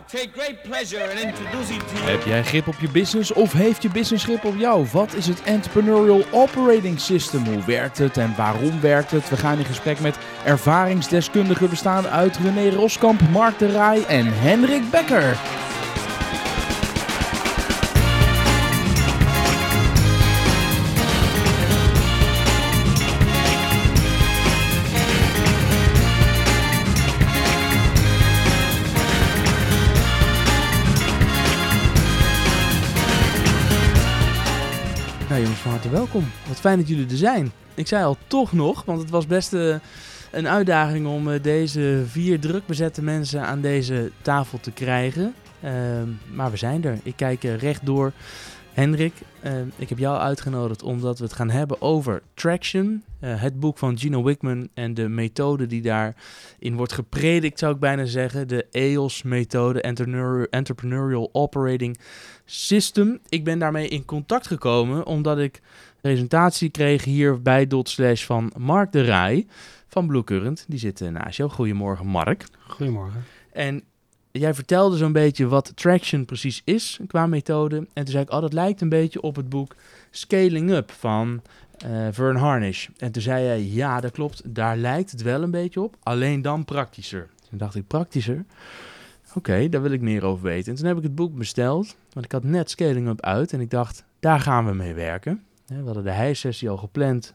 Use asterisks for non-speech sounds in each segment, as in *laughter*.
Take great pleasure in introducing. Heb jij grip op je business of heeft je business grip op jou? Wat is het Entrepreneurial Operating System? Hoe werkt het en waarom werkt het? We gaan in gesprek met ervaringsdeskundigen bestaande uit René Roskamp, Mark de Rij en Hendrik Becker. Fijn dat jullie er zijn. Ik zei al toch nog, want het was best eh, een uitdaging om eh, deze vier druk bezette mensen aan deze tafel te krijgen. Ehm, maar we zijn er. Ik kijk uh, rechtdoor. Hendrik, ehm, ik heb jou uitgenodigd omdat we het gaan hebben over Traction. het boek van Gino Wickman en de methode die daarin wordt gepredikt, zou ik bijna zeggen. De EOS-methode, Entrepreneurial Operating System. Ik ben daarmee in contact gekomen omdat ik presentatie kreeg hier bij Dot Slash van Mark de Rij van Blue Current. Die zit naast jou. Goedemorgen Mark. Goedemorgen. En jij vertelde zo'n beetje wat Traction precies is qua methode. En toen zei ik, oh dat lijkt een beetje op het boek Scaling Up van uh, Vern Harnish. En toen zei jij, ja dat klopt, daar lijkt het wel een beetje op. Alleen dan praktischer. Toen dacht ik, praktischer? Oké, daar wil ik meer over weten. En toen heb ik het boek besteld, want ik had net Scaling Up uit en ik dacht, daar gaan we mee werken. We hadden de hijsessie al gepland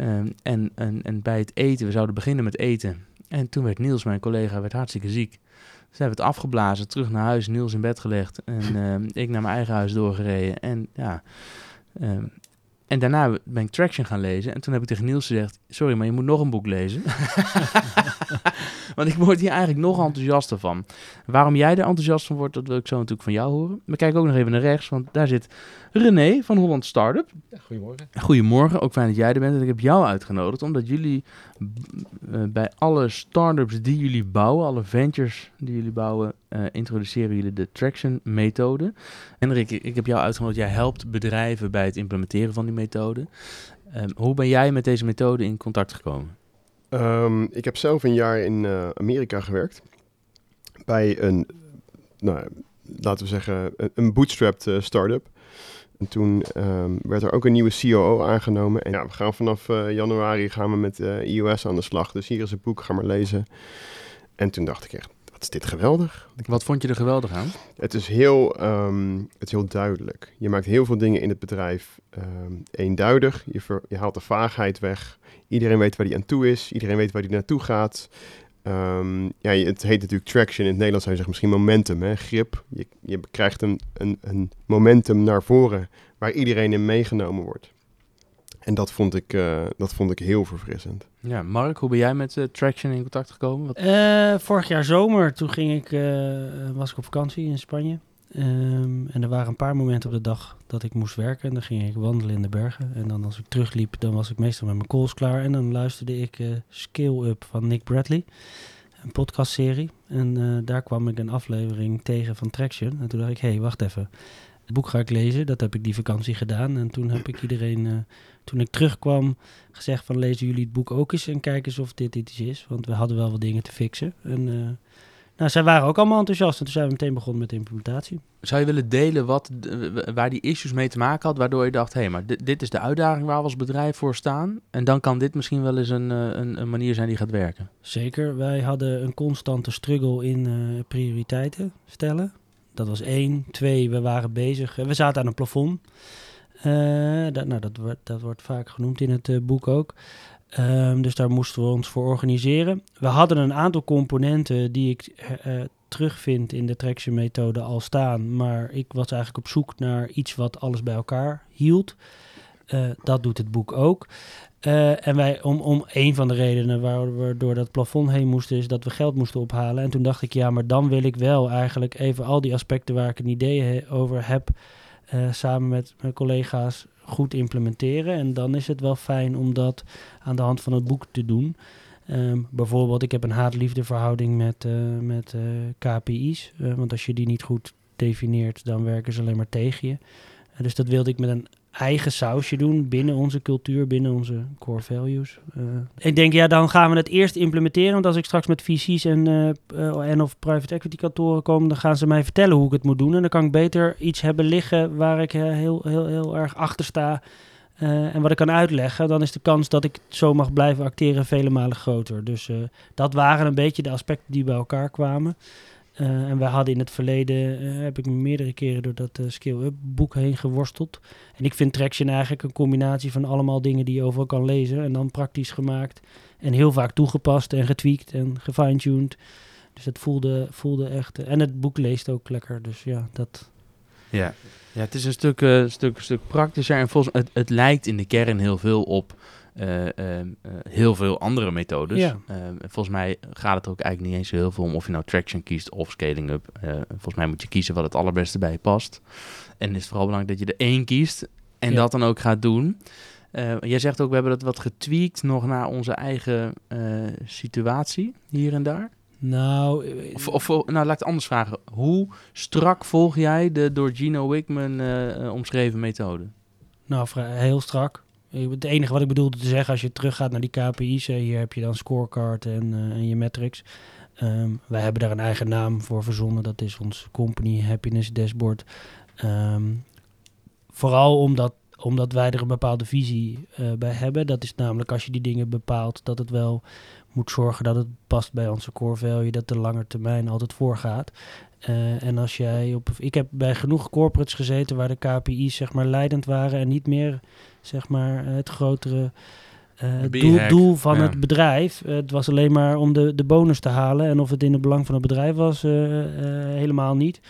um, en, en, en bij het eten, we zouden beginnen met eten. En toen werd Niels, mijn collega, werd hartstikke ziek. Dus hebben het afgeblazen, terug naar huis, Niels in bed gelegd en uh, *laughs* ik naar mijn eigen huis doorgereden. En ja, um, en daarna ben ik Traction gaan lezen. En toen heb ik tegen Niels gezegd: Sorry, maar je moet nog een boek lezen. *laughs* Want ik word hier eigenlijk nog enthousiaster van. Waarom jij er enthousiast van wordt, dat wil ik zo natuurlijk van jou horen. Maar kijk ook nog even naar rechts, want daar zit René van Holland Startup. goedemorgen. Goedemorgen, ook fijn dat jij er bent. En ik heb jou uitgenodigd, omdat jullie uh, bij alle startups die jullie bouwen, alle ventures die jullie bouwen, uh, introduceren jullie de Traction methode. En Rick, ik heb jou uitgenodigd. Jij helpt bedrijven bij het implementeren van die methode. Um, hoe ben jij met deze methode in contact gekomen? Um, ik heb zelf een jaar in uh, Amerika gewerkt. Bij een, nou, laten we zeggen, een, een bootstrapped uh, start-up. En toen um, werd er ook een nieuwe COO aangenomen. En ja, we gaan vanaf uh, januari gaan we met iOS aan de slag. Dus hier is het boek, ga maar lezen. En toen dacht ik echt, wat is dit geweldig. Wat vond je er geweldig aan? Het is heel, um, het is heel duidelijk. Je maakt heel veel dingen in het bedrijf um, eenduidig. Je, ver, je haalt de vaagheid weg. Iedereen weet waar hij aan toe is. Iedereen weet waar hij naartoe gaat. Um, ja, het heet natuurlijk traction. In het Nederlands zou je zeggen misschien momentum, hè? grip. Je, je krijgt een, een, een momentum naar voren waar iedereen in meegenomen wordt. En dat vond ik, uh, dat vond ik heel verfrissend. Ja, Mark, hoe ben jij met uh, Traction in contact gekomen? Uh, vorig jaar zomer, toen ging ik, was ik op vakantie in Spanje. Um, en er waren een paar momenten op de dag dat ik moest werken. En dan ging ik wandelen in de bergen. En dan als ik terugliep, dan was ik meestal met mijn calls klaar. En dan luisterde ik Scale Up van Nick Bradley. Een podcastserie. En daar kwam ik een aflevering tegen van Traction. En toen dacht ik, hé, hey, wacht even. Het boek ga ik lezen. Dat heb ik die vakantie gedaan. En toen heb ik iedereen toen ik terugkwam gezegd van lezen jullie het boek ook eens en kijken eens of dit iets is. Want we hadden wel wat dingen te fixen. En uh, nou, zij waren ook allemaal enthousiast en toen zijn we meteen begonnen met de implementatie. Zou je willen delen wat, waar die issues mee te maken had, waardoor je dacht, hé, hey, maar dit, dit, is de uitdaging waar we als bedrijf voor staan. En dan kan dit misschien wel eens een, een, een manier zijn die gaat werken. Zeker, wij hadden een constante struggle in uh, prioriteiten stellen. Dat was één. Twee, we waren bezig, we zaten aan een plafond. Uh, dat, nou, dat, wordt, dat wordt vaak genoemd in het uh, boek ook. Um, dus daar moesten we ons voor organiseren. We hadden een aantal componenten die ik uh, terugvind in de traction methode al staan. Maar ik was eigenlijk op zoek naar iets wat alles bij elkaar hield. dat doet het boek ook. en wij, om, om een van de redenen waar we door dat plafond heen moesten, is dat we geld moesten ophalen. En toen dacht ik, ja, maar dan wil ik wel eigenlijk even al die aspecten waar ik een idee over heb, uh, samen met mijn collega's goed implementeren. En dan is het wel fijn om dat aan de hand van het boek te doen. Um, bijvoorbeeld, ik heb een haat-liefde met, uh, met uh, KPI's. want als je die niet goed definieert, dan werken ze alleen maar tegen je. dus dat wilde ik met een eigen sausje doen binnen onze cultuur, binnen onze core values. Eh, ik denk, ja, dan gaan we het eerst implementeren. Want als ik straks met VC's en, eh, eh, en of private equity kantoren kom, dan gaan ze mij vertellen hoe ik het moet doen. En dan kan ik beter iets hebben liggen waar ik heel, heel, heel erg achter sta. en wat ik kan uitleggen, dan is de kans dat ik zo mag blijven acteren vele malen groter. Dus dat waren een beetje de aspecten die bij elkaar kwamen. Eh, en we hadden in het verleden, eh, heb ik me meerdere keren door dat eh, Scale-up boek heen geworsteld. En ik vind Traction eigenlijk een combinatie van allemaal dingen die je overal kan lezen. En dan praktisch gemaakt. En heel vaak toegepast en getweakt en gefine-tuned. Dus het voelde, voelde echt... en het boek leest ook lekker. Dus ja, dat... Ja. ja, het is een stuk, stuk, stuk praktischer en volgens het, het lijkt in de kern heel veel op heel veel andere methodes. Ja. Ehm, volgens mij gaat het er ook eigenlijk niet eens heel veel om of je nou traction kiest of scaling up. Eh, volgens mij moet je kiezen wat het allerbeste bij je past. En het is vooral belangrijk dat je er één kiest en Ja. dat dan ook gaat doen. Eh, jij zegt ook, we hebben dat wat getweakt nog naar onze eigen eh, situatie hier en daar. Nou, eh, Of, of nou, laat ik het anders vragen. Hoe strak volg jij de door Gino Wickman eh, eh, omschreven methode? Nou, heel strak. Het enige wat ik bedoelde te zeggen, als je teruggaat naar die KPI's, hier heb je dan scorecard en, eh, en je metrics. Ehm, wij hebben daar een eigen naam voor verzonnen. Dat is ons Company Happiness Dashboard. Ehm, vooral omdat, omdat wij er een bepaalde visie eh, bij hebben. Dat is namelijk als je die dingen bepaalt, dat het wel moet zorgen dat het past bij onze core value, dat de lange termijn altijd voorgaat. Eh, en als jij op. Ik heb bij genoeg corporates gezeten waar de KPI's zeg maar leidend waren en niet meer zeg maar het grotere eh, doel, doel van ja. het bedrijf. Eh, het was alleen maar om de, de bonus te halen. En of het in het belang van het bedrijf was, eh, eh, helemaal niet.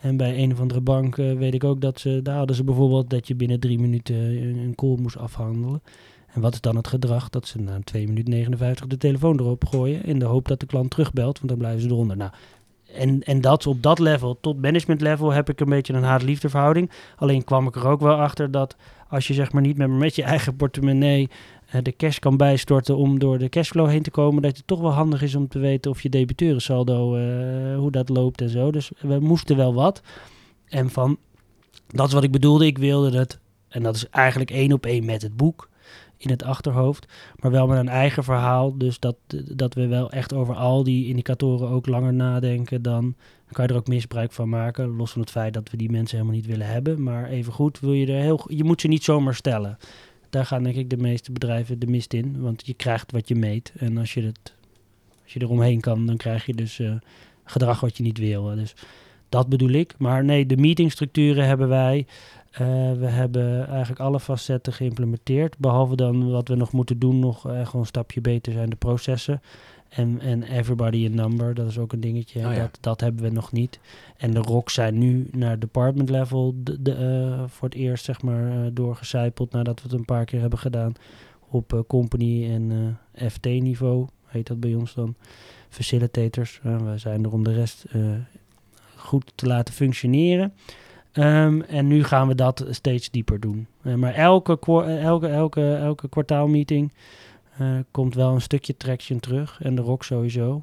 En bij een of andere bank eh, weet ik ook dat ze, daar hadden ze bijvoorbeeld dat je binnen drie minuten een, een call moest afhandelen. En wat is dan het gedrag? Dat ze na 2 minuten 59 de telefoon erop gooien in de hoop dat de klant terugbelt, want dan blijven ze eronder. Nou, en, en dat op dat level, tot management level, heb ik een beetje een haat-liefde verhouding. Alleen kwam ik er ook wel achter dat als je zeg maar niet meer met je eigen portemonnee eh, de cash kan bijstorten om door de cashflow heen te komen, dat het toch wel handig is om te weten of je debiteurensaldo, eh hoe dat loopt en zo. Dus we moesten wel wat. En van, dat is wat ik bedoelde, ik wilde het, en dat is eigenlijk één op één met het boek in het achterhoofd, maar wel met een eigen verhaal. Dus dat, dat we wel echt over al die indicatoren ook langer nadenken dan kan je er ook misbruik van maken. Los van het feit dat we die mensen helemaal niet willen hebben. Maar evengoed wil je er heel. Je moet ze niet zomaar stellen. Daar gaan denk ik de meeste bedrijven de mist in. Want je krijgt wat je meet. En als je, het, als je er omheen kan, dan krijg je dus eh, gedrag wat je niet wil. Dus dat bedoel ik. Maar nee, de meetingstructuren hebben wij. Eh, we hebben eigenlijk alle facetten geïmplementeerd. Behalve dan wat we nog moeten doen, nog eh, gewoon een stapje beter zijn de processen. En, en everybody a number, dat is ook een dingetje. Oh ja. dat, dat hebben we nog niet. En de rocks zijn nu naar department level de, de, eh, voor het eerst zeg maar doorgecijpeld nadat we het een paar keer hebben gedaan op company en FT niveau heet dat bij ons dan. Facilitators. Wij zijn er om de rest goed te laten functioneren. Ehm, en nu gaan we dat steeds dieper doen. Eh, maar elke, eh, elke, elke, elke kwartaalmeeting eh, komt wel een stukje traction terug. En de rock sowieso.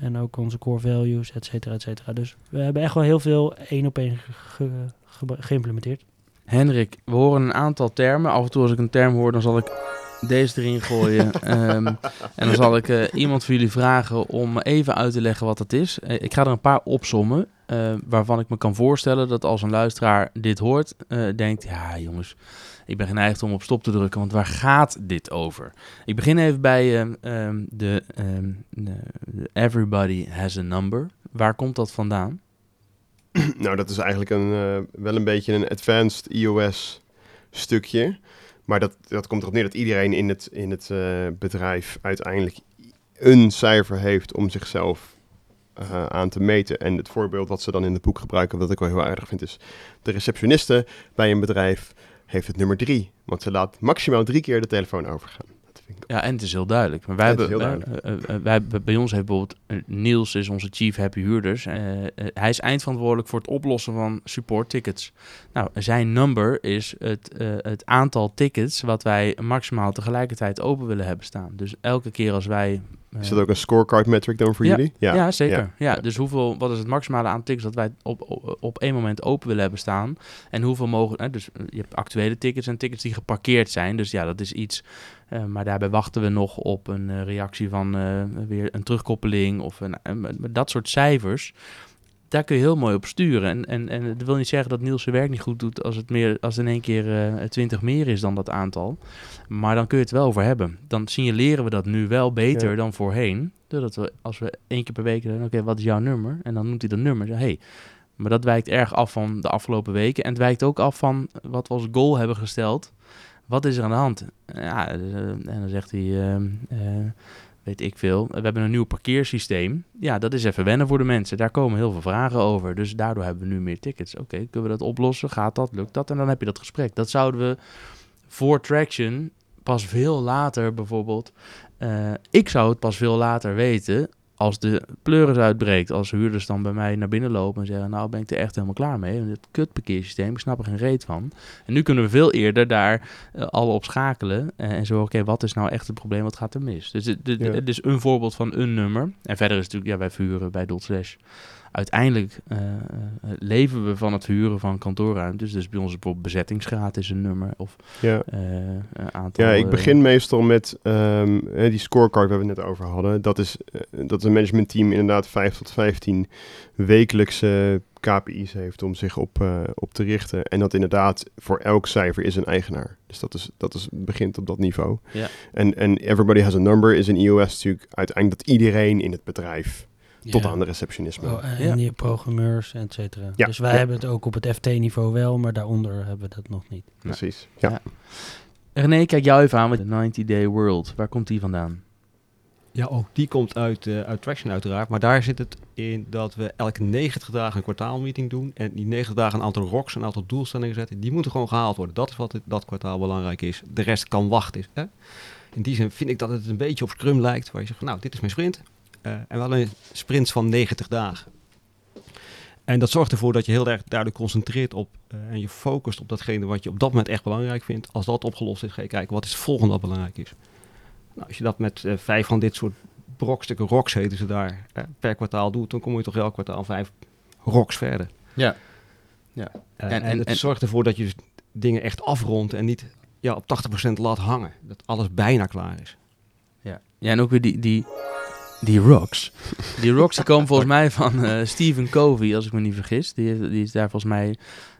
En ook onze core values, et cetera, et cetera. Dus we hebben echt wel heel veel één op één ge- ge- ge- geïmplementeerd. Hendrik, we horen een aantal termen. Af en toe als ik een term hoor, dan zal ik deze erin gooien. *laughs* Ehm, en dan zal ik eh, iemand van jullie vragen om even uit te leggen wat dat is. Eh, ik ga er een paar opsommen, eh, waarvan ik me kan voorstellen dat als een luisteraar dit hoort, denkt, ja jongens, ik ben geneigd om op stop te drukken, want waar gaat dit over? Ik begin even bij ehm, ehm, de, Everybody has a number. Waar komt dat vandaan? *clears throat* nou, dat is eigenlijk een, wel een beetje een advanced iOS stukje. Maar dat, dat komt erop neer dat iedereen in het, in het eh, bedrijf uiteindelijk een cijfer heeft om zichzelf eh, aan te meten. En het voorbeeld wat ze dan in het boek gebruiken, wat ik wel heel aardig vind, is de receptioniste bij een bedrijf heeft het nummer drie. Want ze laat maximaal drie keer de telefoon overgaan. Ja, en het is heel duidelijk. Maar wij Ja, hebben, wij- eh, eh, wij, bij- ons heeft bijvoorbeeld eh, Niels is onze chief happy huurders. Eh, eh, hij is eindverantwoordelijk voor het oplossen van support tickets. Nou, zijn number is het, eh, het aantal tickets wat wij maximaal tegelijkertijd open willen hebben staan. Dus elke keer als wij Is dat ook een scorecard metric dan voor Ja. jullie? Ja, zeker. ja. Ja, Ja. dus hoeveel, wat is het maximale aantal tickets dat wij op, op, op één moment open willen hebben staan? En hoeveel mogen, dus eh, je hebt actuele tickets en tickets die geparkeerd zijn. Dus ja, dat is iets, eh, maar daarbij wachten we nog op een eh, reactie van weer een terugkoppeling of een, dat soort cijfers. Daar kun je heel mooi op sturen. En, en, en dat wil niet zeggen dat Niels zijn werk niet goed doet als het, meer, als het in één keer eh 20 meer is dan dat aantal. Maar dan kun je het wel over hebben. Dan signaleren we dat nu wel beter Ja. dan voorheen. Doordat we, als we één keer per week zeggen, oké, wat is jouw nummer? En dan noemt hij dat nummer. Zeg, hey, maar dat wijkt erg af van de afgelopen weken. En het wijkt ook af van wat we als goal hebben gesteld. Wat is er aan de hand? Ja, eh, en dan zegt hij, eh, ik veel, we hebben een nieuw parkeersysteem. Ja, dat is even wennen voor de mensen. Daar komen heel veel vragen over. Dus daardoor hebben we nu meer tickets. Oké, kunnen we dat oplossen? Gaat dat? Lukt dat? En dan heb je dat gesprek. Dat zouden we voor Traction pas veel later bijvoorbeeld. eh, ik zou het pas veel later weten als de pleuris uitbreekt. Als huurders dan bij mij naar binnen lopen en zeggen... nou ben ik er echt helemaal klaar mee. Want het kutparkeersysteem, ik snap er geen reet van. En nu kunnen we veel eerder daar eh, alle op schakelen. eh, en zo, oké, wat is nou echt het probleem? Wat gaat er mis? Dus het, Ja. is een voorbeeld van een nummer. En verder is het natuurlijk, ja, wij vuren bij Dot Slash. Uiteindelijk eh, leven we van het huren van kantoorruimtes. Dus bij ons bijvoorbeeld bezettingsgraad is een nummer. Of Ja. een aantal... Ja, ik begin meestal met ehm, die scorecard waar we het net over hadden. Dat is, dat een managementteam inderdaad 5 tot 15 wekelijkse KPI's heeft om zich op, op te richten. En dat inderdaad voor elk cijfer is een eigenaar. Dus dat, is, dat is, begint op dat niveau. Ja. En, en everybody has a number is in iOS natuurlijk uiteindelijk dat iedereen in het bedrijf tot aan de receptionisme. Oh, en Ja. die programmeurs, et cetera. Ja, Dus wij ja. hebben het ook op het FT-niveau wel, maar daaronder hebben we dat nog niet. Precies. Ja. Ja. René, kijk jou even aan met de 90 Day World. Waar komt die vandaan? Ja, ook die komt uit, eh uit Traction uiteraard. Maar daar zit het in dat we elke 90 dagen een kwartaalmeeting doen. En die 90 dagen een aantal rocks, een aantal doelstellingen zetten. Die moeten gewoon gehaald worden. Dat is wat het, dat kwartaal belangrijk is. De rest kan wachten. Hè? In die zin vind ik dat het een beetje op Scrum lijkt. Waar je zegt, van, nou, dit is mijn sprint. Eh, en wel een sprint van 90 dagen. En dat zorgt ervoor dat je heel erg duidelijk concentreert op eh, en je focust op datgene wat je op dat moment echt belangrijk vindt. Als dat opgelost is, ga je kijken wat is het volgende wat belangrijk is. Nou, als je dat met eh, vijf van dit soort brokstukken rocks heten ze daar per kwartaal doet, dan kom je toch elk kwartaal vijf rocks verder. Ja. Ja. En- en, en- het en- zorgt ervoor dat je dus dingen echt afrondt en niet ja, op 80% laat hangen. Dat alles bijna klaar is. Ja, ja en ook weer die, die, die rocks. Die rocks die komen volgens mij van eh, Stephen Covey, als ik me niet vergis. Die, die is daar volgens mij...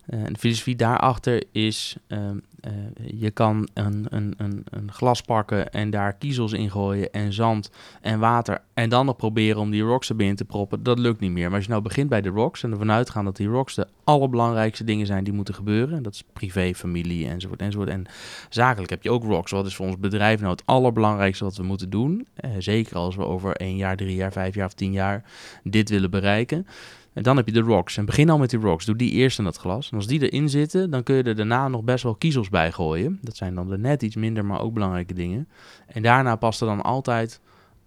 eh, de filosofie daarachter is... ehm, eh, je kan een, een, een, een glas pakken en daar kiezels in gooien en zand en water. En dan nog proberen om die rocks erbij in te proppen. Dat lukt niet meer. Maar als je nou begint bij de rocks en ervan uitgaan dat die rocks de allerbelangrijkste dingen zijn die moeten gebeuren. En dat is privé, familie enzovoort enzovoort. En zakelijk heb je ook rocks. Wat is voor ons bedrijf nou het allerbelangrijkste wat we moeten doen? Eh, zeker als we over één jaar, drie jaar, vijf jaar of tien jaar dit willen bereiken. En dan heb je de rocks. En begin al met die rocks. Doe die eerst in dat glas. En als die erin zitten, dan kun je er daarna nog best wel kiezels bij gooien. Dat zijn dan de net iets minder, maar ook belangrijke dingen. En daarna past er dan altijd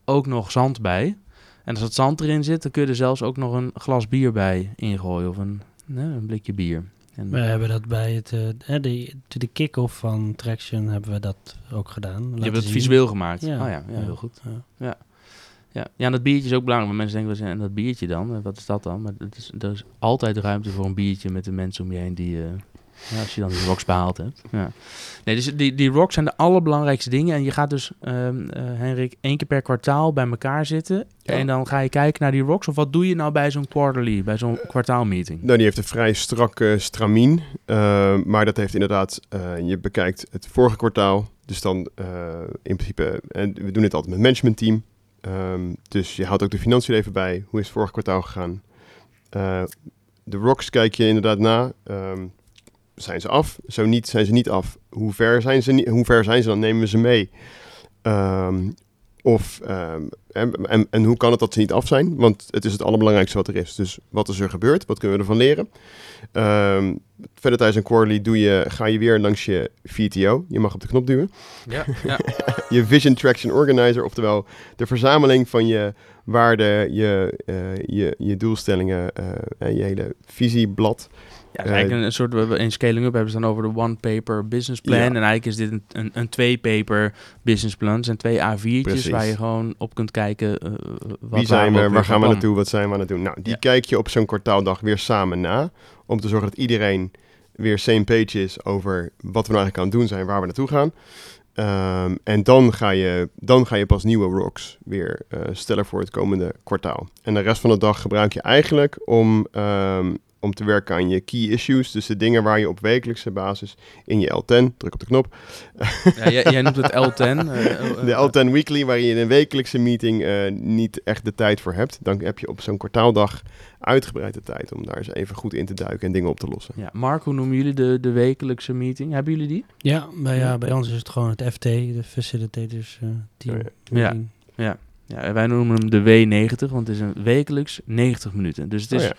ook nog zand bij. En als het zand erin zit, dan kun je er zelfs ook nog een glas bier bij ingooien. Of een, nee, een blikje bier. En, We hebben dat bij het, eh, de, de kick-off van Traction hebben we dat ook gedaan. je hebt het zien. visueel gemaakt. Ja. Oh ja, ja, Ja. heel goed. Ja. Ja. Ja. ja, en dat biertje is ook belangrijk. Want mensen denken, en dat biertje dan? Eh, Wat is dat dan? Maar het is, er is altijd ruimte voor een biertje met de mensen om je heen die... eh, ja, als je dan die rocks behaald hebt. Ja. Nee, dus die, die rocks zijn de allerbelangrijkste dingen. En je gaat dus, ehm eh, Henrik, één keer per kwartaal bij elkaar zitten. Ja. En dan ga je kijken naar die rocks. Of wat doe je nou bij zo'n quarterly, bij zo'n kwartaalmeeting? Nou, die heeft een vrij strakke stramien. eh, maar dat heeft inderdaad, eh, je bekijkt het vorige kwartaal. Dus dan eh, in principe, en we doen het altijd met managementteam. Ehm, dus je houdt ook de financiën er even bij. Hoe is het vorige kwartaal gegaan? Eh, de rocks kijk je inderdaad na. Ehm, zijn ze af? Zo niet, zijn ze niet af. Hoe ver zijn ze, hoe ver zijn ze dan? Nemen we ze mee? Ehm, of, ehm, en, en, en hoe kan het dat ze niet af zijn? Want het is het allerbelangrijkste wat er is. Dus wat is er gebeurd? Wat kunnen we ervan leren? Ehm, verder tijdens een quarterly doe je, ga je weer langs je VTO. Je mag op de knop duwen. Ja, ja. *laughs* Je Vision Traction Organizer, oftewel de verzameling van je waarden, je, eh, je, je doelstellingen eh, en je hele visieblad. Ja, het is eigenlijk een soort, we hebben in Scaling Up hebben ze dan over de one paper business plan. Ja. En eigenlijk is dit een, een, een twee paper business plan. Het zijn twee A4'tjes Precies. waar je gewoon op kunt kijken uh, wat Wie zijn we, waar weer gaan we naartoe, wat zijn we aan het doen? Nou, die Ja. kijk je op zo'n kwartaaldag weer samen na. Om te zorgen dat iedereen weer same page is over wat we nou eigenlijk aan het doen zijn, waar we naartoe gaan. Ehm, en dan ga, je, dan ga je pas nieuwe rocks weer eh, stellen voor het komende kwartaal. En de rest van de dag gebruik je eigenlijk om, ehm, om te werken aan je key issues. Dus de dingen waar je op wekelijkse basis in je L10, druk op de knop, Ja, jij, jij noemt het *laughs* L10. eh, eh, de L10 Weekly, waar je in een wekelijkse meeting eh, niet echt de tijd voor hebt. Dan heb je op zo'n kwartaaldag uitgebreid de tijd om daar eens even goed in te duiken en dingen op te lossen. Ja, Mark, hoe noemen jullie de, de wekelijkse meeting? Hebben jullie die? Ja, bij, ja, bij ons is het gewoon het FT, de Facilitators eh, Team. Oh Ja. meeting. Ja, wij noemen hem de W90, want het is een wekelijks 90 minuten. Dus het is, Oh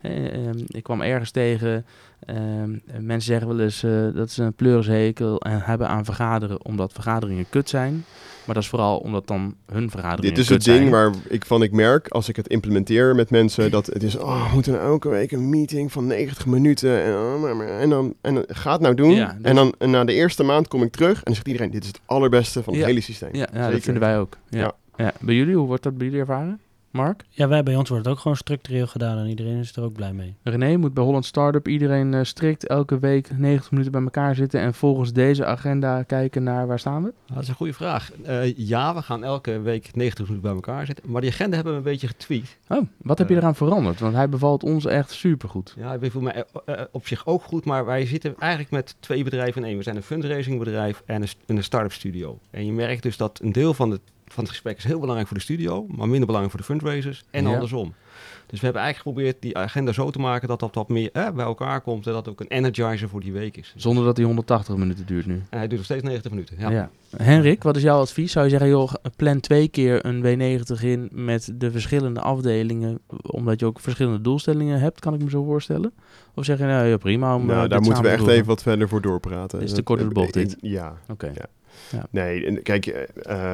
ja. eh, ehm, ik kwam ergens tegen, ehm, mensen zeggen wel eens eh, dat ze een pleurishekel en hebben aan vergaderen, omdat vergaderingen kut zijn. Maar dat is vooral omdat dan hun vergaderingen Dit is het ding waar ik van ik merk als ik het implementeer met mensen dat het is oh, we moeten elke week een meeting van 90 minuten en, oh, en dan en dan ga het nou doen Ja, dus- en dan en na de eerste maand kom ik terug en dan zegt iedereen dit is het allerbeste van het Ja. hele systeem. Ja, ja dat vinden wij ook. Ja. Ja. Bij jullie, hoe wordt dat bij jullie ervaren? Mark? Ja, wij bij ons wordt het ook gewoon structureel gedaan en iedereen is er ook blij mee. René, moet bij Holland Startup iedereen eh, strikt elke week 90 minuten bij elkaar zitten en volgens deze agenda kijken naar waar staan we? Dat is een goede vraag. Eh, ja, we gaan elke week 90 minuten bij elkaar zitten. Maar die agenda hebben we een beetje getweet. Oh, wat heb je Eh. eraan veranderd? Want hij bevalt ons echt supergoed. Ja, ik voel mij op zich ook goed, maar wij zitten eigenlijk met twee bedrijven in één. We zijn een fundraisingbedrijf en een, een start-up studio. En je merkt dus dat een deel van, de, van het gesprek is heel belangrijk voor de studio, maar minder belangrijk voor de fundraisers en Ja. andersom. Dus we hebben eigenlijk geprobeerd die agenda zo te maken dat dat wat meer eh, bij elkaar komt en dat het ook een energizer voor die week is. Zonder dat hij 180 minuten duurt nu. En hij duurt nog steeds 90 minuten. Ja. Ja. Henrik, wat is jouw advies? Zou je zeggen, joh, plan twee keer een W90 in met de verschillende afdelingen, omdat je ook verschillende doelstellingen hebt, kan ik me zo voorstellen? Of zeg je, nou ja, prima. Om, eh, Nou, dit daar moeten we echt doen? even wat verder voor doorpraten. Is te Dat- kort door de bocht, dit. Ja, Oké. Ja. Nee, en kijk, eh,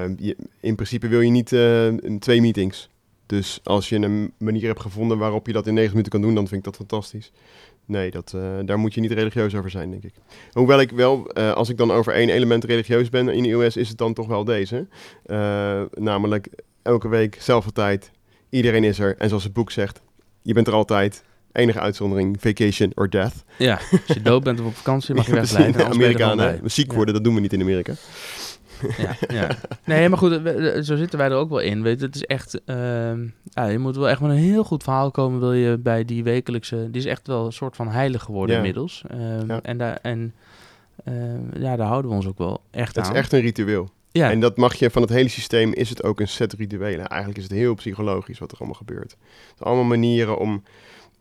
eh, je- in principe wil je niet eh, twee meetings. Dus als je een manier hebt gevonden waarop je dat in negen minuten kan doen, dan vind ik dat fantastisch. Nee, dat, eh, daar moet je niet religieus over zijn, denk ik. Hoewel ik wel, als ik dan over één element religieus ben in iOS, is het dan toch wel deze. Namelijk elke week, zelfde tijd, iedereen is er. En zoals het boek zegt, je bent er altijd. Enige uitzondering, vacation or death. Ja, als je dood bent of op vakantie mag je *laughs* Ja, wegblijven. er Amerikanen, ziek Ja. worden, dat doen we niet in Amerika. Ja, ja. Nee, maar goed, zo zitten wij er ook wel in. Weet je, het is echt, ehm, ja, je moet wel echt met een heel goed verhaal komen, wil je bij die wekelijkse, die is echt wel een soort van heilig geworden Ja. inmiddels. Ehm, Ja. En, daar, en ehm, ja, daar houden we ons ook wel echt Het aan. is echt een ritueel. ja. En dat mag je van het hele systeem, is het ook een set rituelen. Eigenlijk is het heel psychologisch wat er allemaal gebeurt. Het zijn allemaal manieren om,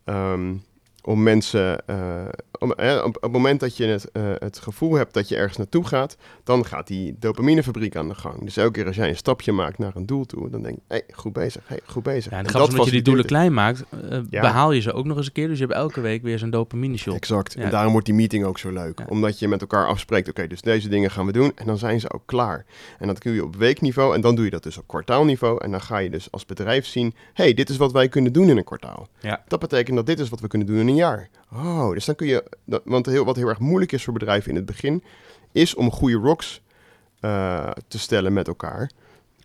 Um, om mensen, eh, om, eh, op, op het moment dat je het, eh, het gevoel hebt dat je ergens naartoe gaat, dan gaat die dopaminefabriek aan de gang. Dus elke keer als jij een stapje maakt naar een doel toe, dan denk je, hey, goed bezig, hey, goed bezig. Ja, en En dat omdat je die doelen klein maakt, eh, Ja. behaal je ze ook nog eens een keer. Dus je hebt elke week weer zo'n dopamine shot. Exact. Ja. En daarom wordt die meeting ook zo leuk. Omdat je met elkaar afspreekt, oké, dus deze dingen gaan we doen. En dan zijn ze ook klaar. En dat kun je op weekniveau. En dan doe je dat dus op kwartaalniveau. En dan ga je dus als bedrijf zien, hey, dit is wat wij kunnen doen in een kwartaal. Ja. Dat betekent dat dit is wat we kunnen doen in een jaar. Oh, dus dan kun je, want heel, wat heel erg moeilijk is voor bedrijven in het begin, is om goede rocks eh, te stellen met elkaar.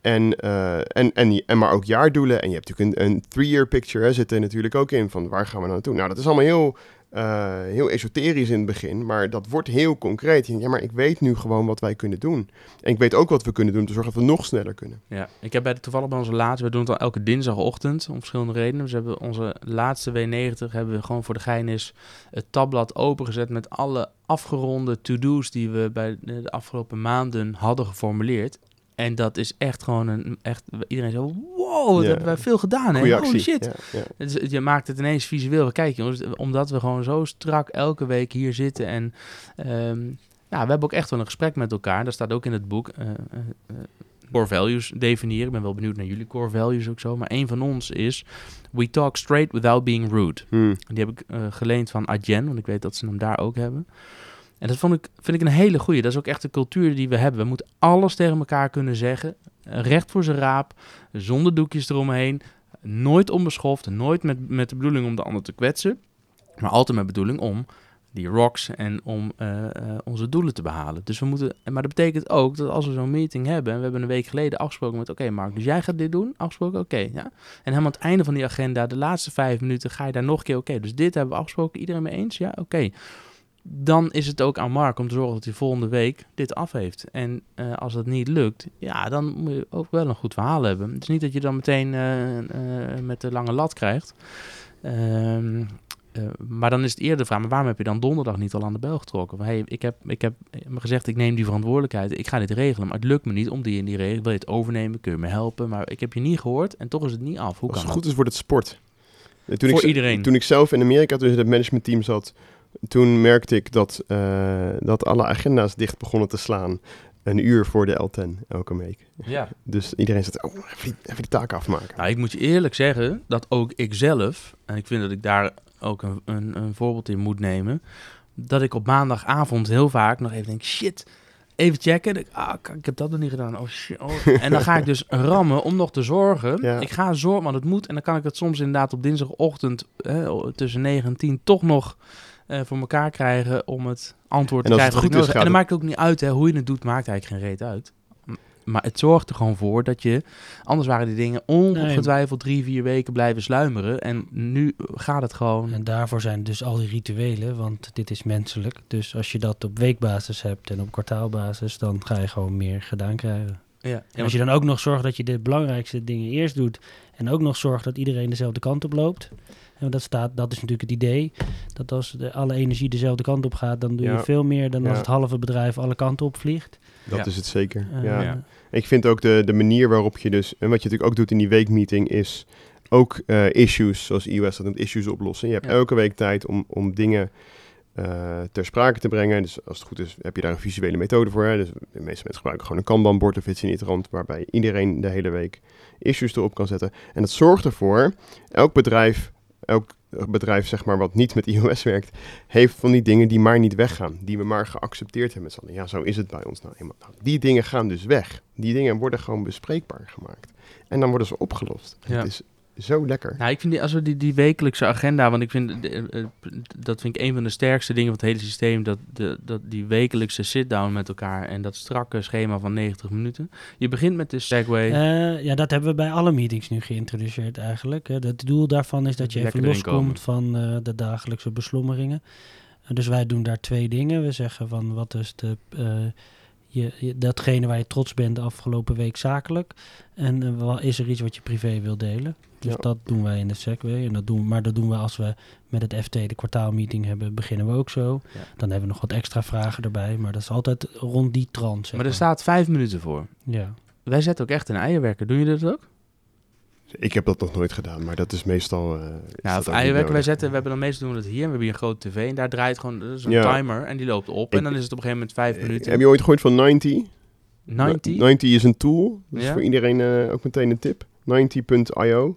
En, eh, en, en, en maar ook jaardoelen. En je hebt natuurlijk een, een three-year picture, hè, zit er natuurlijk ook in, van waar gaan we nou naartoe? Nou, dat is allemaal heel, eh, heel esoterisch in het begin, maar dat wordt heel concreet. Ja, maar ik weet nu gewoon wat wij kunnen doen. En ik weet ook wat we kunnen doen om te zorgen dat we nog sneller kunnen. Ja, ik heb bij de, toevallig bij onze laatste, we doen het al elke dinsdagochtend om verschillende redenen. Dus we hebben onze laatste W90 hebben we gewoon voor de gein is het tabblad opengezet met alle afgeronde to-do's die we bij de afgelopen maanden hadden geformuleerd. En dat is echt gewoon een, echt, iedereen zo, wow, Ja. hebben wij veel gedaan hè, holy shit. Je maakt het ineens visueel. Kijk jongens, omdat we gewoon zo strak elke week hier zitten. En ehm, ja, we hebben ook echt wel een gesprek met elkaar. Dat staat ook in het boek. eh, eh, eh, core values definiëren. Ik ben wel benieuwd naar jullie core values ook zo. Maar een van ons is... We talk straight without being rude. Hmm. Die heb ik geleend van Adyen. Want ik weet dat ze hem daar ook hebben. En dat vond ik, vind ik een hele goeie. Dat is ook echt de cultuur die we hebben. We moeten alles tegen elkaar kunnen zeggen. Recht voor zijn raap. Zonder doekjes eromheen. Nooit onbeschoft. Nooit met, met de bedoeling om de ander te kwetsen. Maar altijd met bedoeling om die rocks en om eh, eh, onze doelen te behalen. Dus we moeten, maar dat betekent ook dat als we zo'n meeting hebben, en we hebben een week geleden afgesproken met, oké Mark, dus jij gaat dit doen, afgesproken, oké, ja. En helemaal aan het einde van die agenda, de laatste vijf minuten, ga je daar nog een keer, oké, dus dit hebben we afgesproken, iedereen mee eens, ja, oké. Dan is het ook aan Mark om te zorgen dat hij volgende week dit af heeft. En eh, als dat niet lukt, ja, dan moet je ook wel een goed verhaal hebben. Het is niet dat je dan meteen eh, eh, met de lange lat krijgt. Ehm, eh, maar dan is het eerder de vraag, maar waarom heb je dan donderdag niet al aan de bel getrokken? Van, hey, ik heb, ik heb me gezegd, ik neem die verantwoordelijkheid, ik ga dit regelen, maar het lukt me niet om die in die regel. Wil je het overnemen, kun je me helpen, maar ik heb je niet gehoord en toch is het niet af. Hoe Als kan het dat? goed is, wordt het sport. Toen Voor ik, iedereen. Toen ik zelf in Amerika tussen het managementteam zat, toen merkte ik dat, eh, dat alle agenda's dicht begonnen te slaan. Een uur voor de L10 elke week. Ja. Dus iedereen zat, oh, even even die taak afmaken. Nou, ik moet je eerlijk zeggen dat ook ik zelf, en ik vind dat ik daar ook een, een, een voorbeeld in moet nemen, dat ik op maandagavond heel vaak nog even denk, shit, even checken. Ik, ah, ik heb dat nog niet gedaan. Oh, shit. oh. *laughs* En dan ga ik dus rammen om nog te zorgen. Ja. Ik ga zorgen, want het moet. En dan kan ik het soms inderdaad op dinsdagochtend tussen 9 en 10 toch nog eh, voor elkaar krijgen om het antwoord En te het krijgen. ik goed is, En dan maakt het ook niet uit hè, hoe je het doet, maakt eigenlijk geen reet uit. Maar het zorgt er gewoon voor dat je, anders waren die dingen ongetwijfeld drie, vier weken blijven sluimeren. En nu gaat het gewoon. En daarvoor zijn dus al die rituelen, want dit is menselijk. Dus als je dat op weekbasis hebt en op kwartaalbasis, dan ga je gewoon meer gedaan krijgen. Ja, En want- als je dan ook nog zorgt dat je de belangrijkste dingen eerst doet en ook nog zorgt dat iedereen dezelfde kant op loopt. En dat, staat, dat is natuurlijk het idee, dat als de, alle energie dezelfde kant op gaat, dan doe je veel meer dan als het halve bedrijf alle kanten op vliegt. Dat Ja. is het zeker. Eh, ja. Ja. Ik vind ook de, de manier waarop je dus, en wat je natuurlijk ook doet in die weekmeeting, is ook eh, issues, zoals iOS dat noemt, issues oplossen. Je hebt Ja. elke week tijd om, om dingen eh, ter sprake te brengen. Dus als het goed is, heb je daar een visuele methode voor. Hè? Dus de meeste mensen gebruiken gewoon een Kanban-bord of iets in die rand, waarbij iedereen de hele week issues erop kan zetten. En dat zorgt ervoor, elk bedrijf, elk bedrijf zeg maar wat niet met iOS *laughs* werkt, heeft van die dingen die maar niet weggaan. Die we maar geaccepteerd hebben met z'n allen. Ja, zo is het bij ons nou eenmaal. Nou, die dingen gaan dus weg. Die dingen worden gewoon bespreekbaar gemaakt. En dan worden ze opgelost. Ja. Het is zo lekker. Nou, ik vind die, als we die, die wekelijkse agenda, want ik vind, eh, eh, dat vind ik een van de sterkste dingen van het hele systeem, dat, de, dat die wekelijkse sit-down met elkaar en dat strakke schema van 90 minuten. Je begint met de Segway. Eh, ja, dat hebben we bij alle meetings nu geïntroduceerd eigenlijk. hè. Het doel daarvan is dat je even Lekker loskomt van eh, de dagelijkse beslommeringen. En dus wij doen daar twee dingen. We zeggen van wat is de, eh, je, je- datgene waar je trots bent de afgelopen week zakelijk. En eh, is er iets wat je privé wil delen. Dus Ja. dat doen wij in de Segway. En dat doen, maar dat doen we als we met het FT de kwartaalmeeting hebben, beginnen we ook zo. Ja. Dan hebben we nog wat extra vragen erbij. Maar dat is altijd rond die trant. maar er staat vijf minuten voor. Ja. Wij zetten ook echt een eierwerker. Doen jullie dat ook? Ik heb dat nog nooit gedaan, maar dat is meestal... eh, is Nou, eierwerker, wij zetten, we hebben dan meestal doen we dat hier. We hebben hier een grote tv en daar draait gewoon Ja. timer en die loopt op. Ik- en dan is het op een gegeven moment vijf Eh, minuten. Heb je ooit gehoord van 90? 90? 90 is een tool. Dat is Ja. voor iedereen eh, ook meteen een tip. 90.io.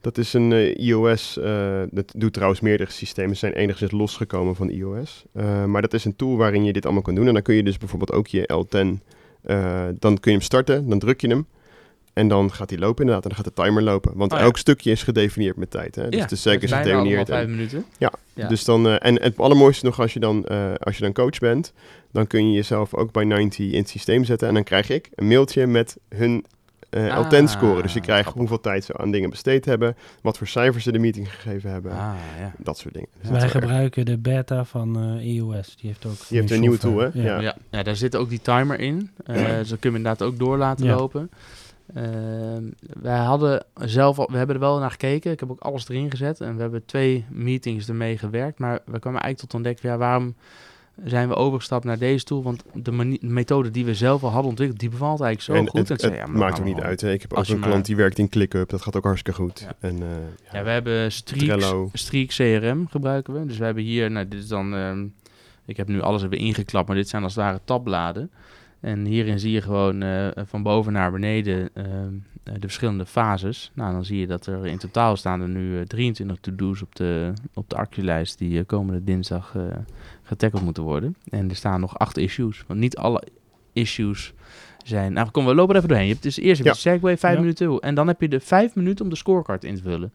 Dat is een eh, iOS. eh, dat doet trouwens meerdere systemen. Zijn enigszins losgekomen van iOS. Eh, maar dat is een tool waarin je dit allemaal kan doen. En dan kun je dus bijvoorbeeld ook je L10. eh, dan kun je hem starten. Dan druk je hem. En dan gaat hij lopen inderdaad. En dan gaat de timer lopen. Want Oh ja. elk stukje is gedefinieerd met tijd. Hè? Dus Ja, de sec dat is gedefinieerd. vijf en- minuten. Ja, Ja. Dus dan, eh, en het allermooiste nog als je, dan, eh, als je dan coach bent, dan kun je jezelf ook bij 90 in het systeem zetten. En dan krijg ik een mailtje met hun eh Ah, L10 score. Dus je krijgt grappig. hoeveel tijd ze aan dingen besteed hebben, wat voor cijfers ze de meeting gegeven hebben, Ah, ja. dat soort dingen. Dus Wij erg- gebruiken de beta van eh iOS. Die heeft ook Die heeft een nieuwe tool, hè? Ja. Ja. Ja, daar zit ook die timer in. Eh dus dat kun je inderdaad ook door laten Ja. lopen. Ehm, wij hadden zelf al, we hebben er wel naar gekeken. Ik heb ook alles erin gezet. En we hebben twee meetings ermee gewerkt. Maar we kwamen eigenlijk tot ontdekken, ja, waarom zijn we overgestapt naar deze tool? Want de, manie- methode die we zelf al hadden ontwikkeld, die bevalt eigenlijk zo en goed. het, En zei, het ja, maar maakt ook niet uit. Hè? Ik heb ook Als je een maar- klant die werkt in ClickUp. Dat gaat ook hartstikke goed. Ja. En, eh, Ja, we hebben Trello. Streak CRM gebruiken we. Dus we hebben hier, nou dit is dan, ehm, ik heb nu alles even ingeklapt, maar dit zijn als het ware tabbladen. En hierin zie je gewoon eh, van boven naar beneden ehm, eh, de verschillende fases. Nou, dan zie je dat er in totaal staan er nu eh, 23 to-do's op de, op de actielijst die eh, komende dinsdag eh getackled moeten worden. En er staan nog acht issues. Want niet alle issues zijn... Nou, kom, we lopen er even doorheen. Je hebt dus eerst even Ja. de Segway, vijf Ja. minuten. En dan heb je de vijf minuten om de scorecard in te vullen.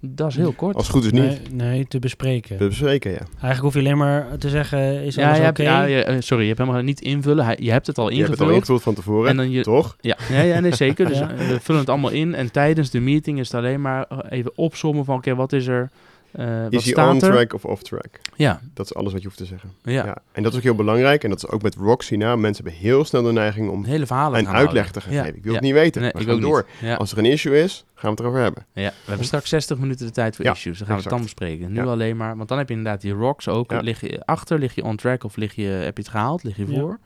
Dat is heel kort. Als het goed is niet. Nee, nee, te bespreken. We bespreken, ja. Eigenlijk hoef je alleen maar te zeggen, is ja, alles je oké? ja, je- eh, sorry, je hebt helemaal niet invullen. Je hebt het al Je hebt het al ingevuld. ingevuld van tevoren, En dan je, toch? Ja, ja, ja nee, zeker. *laughs* Dus Ja. eh, we vullen het allemaal in. En tijdens de meeting is het alleen maar eh, even opzommen van... Oké, wat is er? Eh, Is hij on-track of off-track? Ja, Dat is alles wat je hoeft te zeggen. ja. Ja. En dat is ook heel belangrijk. En dat is ook met Roxy nou. Mensen hebben heel snel de neiging om Een hele verhalen een gaan uitleg houden. te geven. Ja, Ik wil ja. het niet weten. Nee, we ik ook door. Ja. Als er een issue is, gaan we het erover hebben. Ja, we hebben straks 60 minuten de tijd voor Ja, issues. Dan gaan we het dan bespreken. Nu Ja. alleen maar, want dan heb je inderdaad die rocks ook. Ja. Lig je achter, lig je on track of lig je, heb je het gehaald, lig je Ja. voor.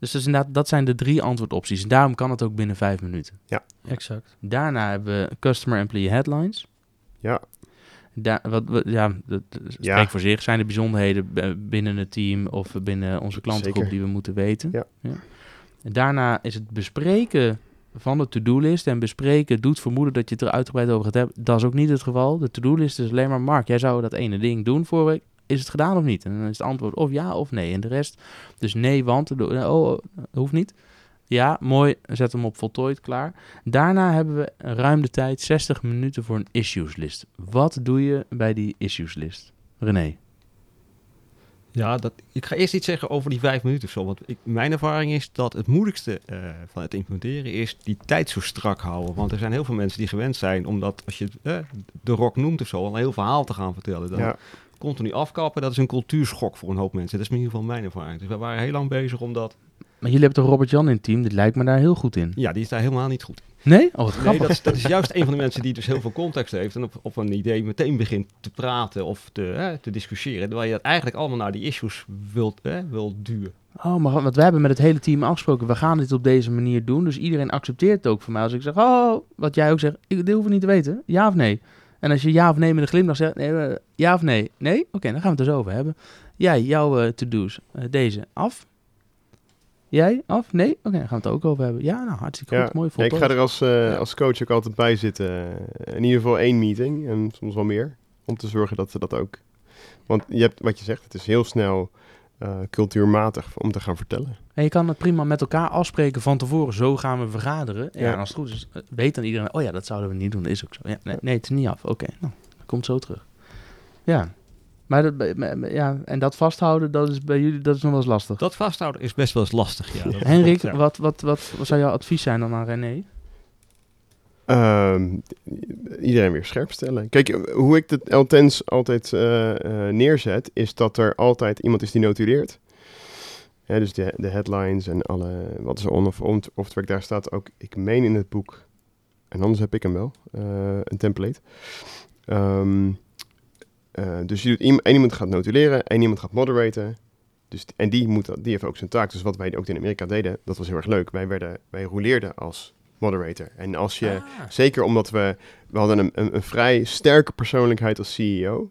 Dus inderdaad, dat zijn de drie antwoordopties. En daarom kan het ook binnen vijf minuten. Exact. Daarna hebben we customer employee headlines. Ja. Daar, wat, wat- ja, dat, dat spreekt Ja. voor zich. Zijn er bijzonderheden binnen het team of binnen onze klantengroep Zeker. die we moeten weten? Ja. Daarna is het bespreken van de to-do-list. En bespreken doet vermoeden dat je het er uitgebreid over gaat hebben. Dat is ook niet het geval. De to-do-list is alleen maar... Mark, jij zou dat ene ding doen voor week. Is het gedaan of niet? En dan is het antwoord of ja of nee. En de rest, dus nee, want... Oh, oh, hoeft niet. Ja, mooi. Zet hem op voltooid, klaar. Daarna hebben we ruim de tijd, 60 minuten voor een issues list. Wat doe je bij die issues list? René. Ja, dat, ik ga eerst iets zeggen over die vijf minuten of zo. Want ik, mijn ervaring is dat het moeilijkste eh, van het implementeren is die tijd zo strak houden. Want er zijn heel veel mensen die gewend zijn, omdat als je eh, de rock noemt of zo, al een heel verhaal te gaan vertellen. Dan Ja. continu afkappen, dat is een cultuurschok voor een hoop mensen. Dat is in ieder geval mijn ervaring. Dus we waren heel lang bezig om dat... Maar jullie hebben toch Robert Jan in het team? Dit lijkt me daar heel goed in. Ja, die is daar helemaal niet goed in. Nee? Oh, wat Nee, grappig. dat is, dat is juist een van de mensen die dus heel veel context heeft en op, op een idee meteen begint te praten of te, hè, te discussiëren. Terwijl je dat eigenlijk allemaal naar die issues wilt, hè, wilt duwen. Oh, maar wat we hebben met het hele team afgesproken. We gaan dit op deze manier doen. Dus iedereen accepteert het ook van mij. Als ik zeg, oh, wat jij ook zegt. Ik, dit hoeven we niet te weten. Ja of nee? En als je ja of nee met een glimlach zegt. Nee, eh, ja of nee? Nee? Oké, dan gaan we het er zo over hebben. Jij, jouw eh, to-do's. eh, deze, af? Jij, af? Nee? Oké, dan gaan we het ook over hebben. Ja, nou, hartstikke goed. Mooi, Ja, ik ga er als, eh, Ja. als coach ook altijd bij zitten. In ieder geval één meeting en soms wel meer. Om te zorgen dat ze dat ook... Want je hebt, wat je zegt, het is heel snel eh, cultuurmatig om te gaan vertellen. En je kan het prima met elkaar afspreken van tevoren. Zo gaan we vergaderen. Ja, Ja. en als het goed is, eh, weet dan iedereen... Oh ja, dat zouden we niet doen. Dat is ook zo. Ja, nee, nee, het is niet af. Oké, nou, dat komt zo terug. Ja. Maar dat, ja, en dat vasthouden, dat is bij jullie dat is nog wel eens lastig. Dat vasthouden is best wel eens lastig. Ja, *laughs* Henrik, klopt, ja. wat, wat, wat, wat zou jouw advies zijn dan aan René? Ehm, iedereen weer scherp stellen. Kijk, hoe ik het L-Tens altijd eh, eh, neerzet, is dat er altijd iemand is die notuleert. Hè, dus de, de headlines en alle, wat is er on of on of track, daar staat ook, ik meen in het boek, en anders heb ik hem wel, eh, een template. Ehm, eh, dus je doet, één iemand gaat notuleren, één iemand gaat moderaten. Dus, en die, moet, die heeft ook zijn taak. Dus wat wij ook in Amerika deden, dat was heel erg leuk. Wij, werden, wij rouleerden als moderator. En als je, zeker omdat we, we hadden een, een, een vrij sterke persoonlijkheid als CEO.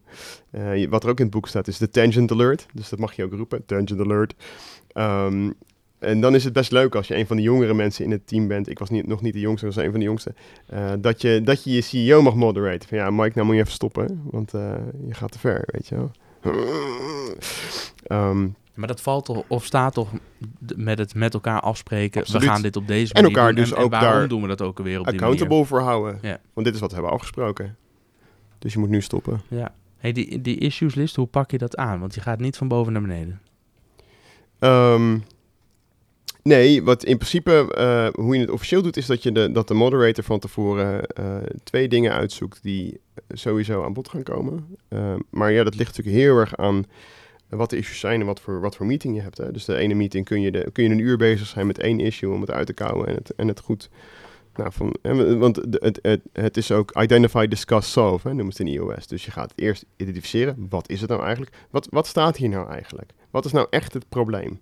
Eh, wat er ook in het boek staat is de tangent alert. Dus dat mag je ook roepen, tangent alert. Ehm, en dan is het best leuk als je een van de jongere mensen in het team bent. Ik was niet, nog niet de jongste, ik was een van de jongste. eh, dat, je, dat je je CEO mag moderaten. Van ja, Mike, nou moet je even stoppen. Want eh, je gaat te ver, weet je wel. *laughs* Ehm, Maar dat valt toch, of staat toch met het met elkaar afspreken. Absoluut. We gaan dit op deze En manier elkaar doen. dus en, ook en waarom daar doen we dat ook weer op die accountable voor houden. Ja. Want dit is wat we hebben afgesproken. Dus je moet nu stoppen. manier? Ja. Hey, die, die issues list, hoe pak je dat aan? Want je gaat niet van boven naar beneden. Ehm, nee, wat in principe, eh, hoe je het officieel doet, is dat, je de, dat de moderator van tevoren eh, twee dingen uitzoekt die sowieso aan bod gaan komen. Ehm, maar ja, dat ligt natuurlijk heel erg aan wat de issues zijn en wat voor, wat voor meeting je hebt. Hè. Dus de ene meeting kun je, de, kun je een uur bezig zijn met één issue om het uit te kouwen en het, en het goed... Nou, van, want het, het, het is ook identify, discuss, solve, hè, noemen ze het in iOS. Dus je gaat eerst identificeren, wat is het nou eigenlijk? Wat, wat staat hier nou eigenlijk? Wat is nou echt het probleem?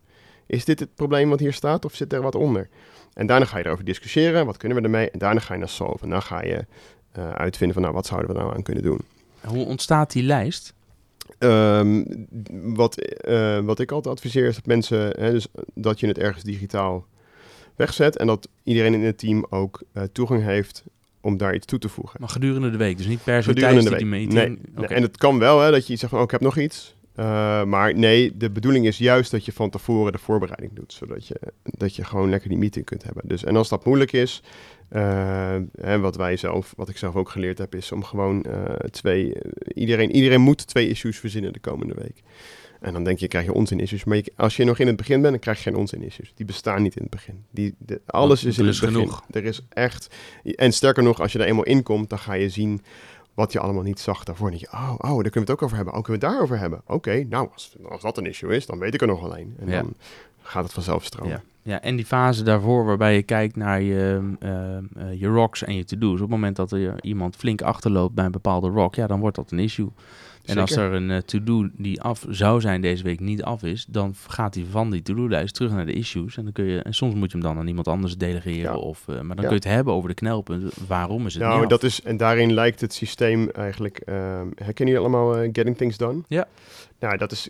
Is dit het probleem wat hier staat of zit er wat onder? En daarna ga je erover discussiëren, wat kunnen we ermee? En daarna ga je naar solve. En dan ga je eh, uitvinden van, nou, wat zouden we nou aan kunnen doen? Hoe ontstaat die lijst? Ehm, wat, eh, wat ik altijd adviseer is dat mensen, hè, dus dat je het ergens digitaal wegzet en dat iedereen in het team ook eh, toegang heeft om daar iets toe te voegen. Maar gedurende de week, dus niet per se tijdens de die meeting. Nee, Oké. En het kan wel hè, dat je iets zegt van, oh, ik heb nog iets. Eh, maar nee, de bedoeling is juist dat je van tevoren de voorbereiding doet. Zodat je, dat je gewoon lekker die meeting kunt hebben. Dus, en als dat moeilijk is, eh, en wat wij zelf, wat ik zelf ook geleerd heb, is om gewoon eh, twee. iedereen, iedereen moet twee issues verzinnen de komende week. En dan denk je, krijg je onzin issues. Maar je- als je nog in het begin bent, dan krijg je geen onzin issues. Die bestaan niet in het begin. Die, de- alles is in er het begin. genoeg. Er is echt. En sterker nog, als je er eenmaal in komt, dan ga je zien wat je allemaal niet zag daarvoor. En denk je, oh, oh, daar kunnen we het ook over hebben. Oh, kunnen we het daarover hebben? Oké, nou, als, als dat een issue is, dan weet ik er nog alleen. En Ja. dan gaat het vanzelf stromen. Ja. ja, en die fase daarvoor waarbij je kijkt naar je, eh, eh, je rocks en je to-do's. Op het moment dat er iemand flink achterloopt bij een bepaalde rock, ja, dan wordt dat een issue. En als er een eh, to-do die af zou zijn deze week niet af is, dan gaat hij van die to-do-lijst terug naar de issues. En, dan kun je, en soms moet je hem dan aan iemand anders delegeren. Ja. Of, eh, maar dan Ja. kun je het hebben over de knelpunten. Waarom is het Nou, dat is, en daarin lijkt het systeem eigenlijk... ehm herkennen jullie allemaal eh, Getting Things Done? Ja. Nou, dat is...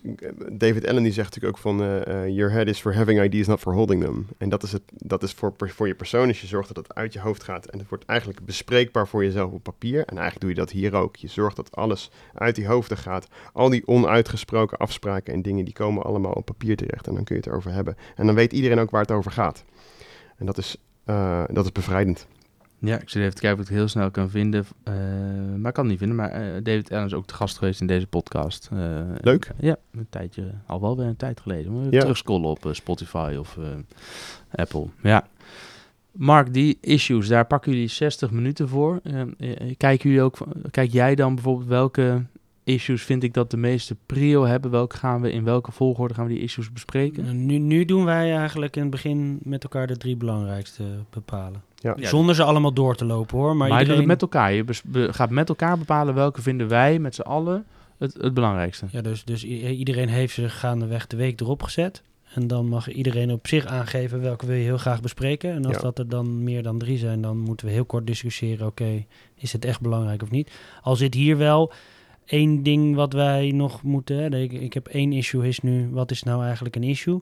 David Allen die zegt natuurlijk ook van... eh, eh, your head is for having ideas, not for holding them. En dat is, het, dat is voor, voor je persoon. Dus je zorgt dat het uit je hoofd gaat. En het wordt eigenlijk bespreekbaar voor jezelf op papier. En eigenlijk doe je dat hier ook. Je zorgt dat alles uit die hoofden gaat. Al die onuitgesproken afspraken en dingen... die komen allemaal op papier terecht. En dan kun je het erover hebben. En dan weet iedereen ook waar het over gaat. En dat is, eh, dat is bevrijdend. Ja, ik zit even te kijken of ik het heel snel kan vinden. Eh, maar ik kan het niet vinden. Maar eh, David Allen is ook te gast geweest in deze podcast. Leuk. Ja, een tijdje, al wel weer een tijd geleden. Je Ja. terugscrollen op Spotify of Apple. Ja. Mark, die issues, daar pakken jullie 60 minuten voor. Kijken jullie ook, kijk jij dan bijvoorbeeld welke issues vind ik dat de meeste prio hebben? Welke gaan we in welke volgorde gaan we die issues bespreken? Nu, nu doen wij eigenlijk in het begin met elkaar de drie belangrijkste bepalen. Ja. Zonder ze allemaal door te lopen hoor. Maar, Maar, je doet iedereen... het met elkaar. Je gaat met elkaar bepalen welke vinden wij met z'n allen het, het belangrijkste. Ja, dus, dus iedereen heeft ze gaandeweg de week erop gezet. En dan mag iedereen op zich aangeven welke wil je heel graag bespreken. En als Ja. dat er dan meer dan drie zijn, dan moeten we heel kort discussiëren. Oké, is het echt belangrijk of niet? Al zit hier wel één ding wat wij nog moeten. Ik, ik heb één issue is nu, wat is nou eigenlijk een issue?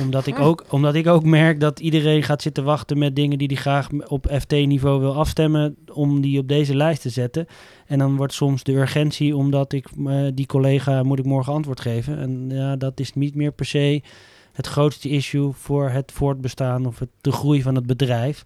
Omdat ik, ook, omdat ik ook merk dat iedereen gaat zitten wachten met dingen die hij graag op FT-niveau wil afstemmen, om die op deze lijst te zetten. En dan wordt soms de urgentie, omdat ik eh, die collega moet ik morgen antwoord geven. En ja, dat is niet meer per se het grootste issue voor het voortbestaan of het, de groei van het bedrijf.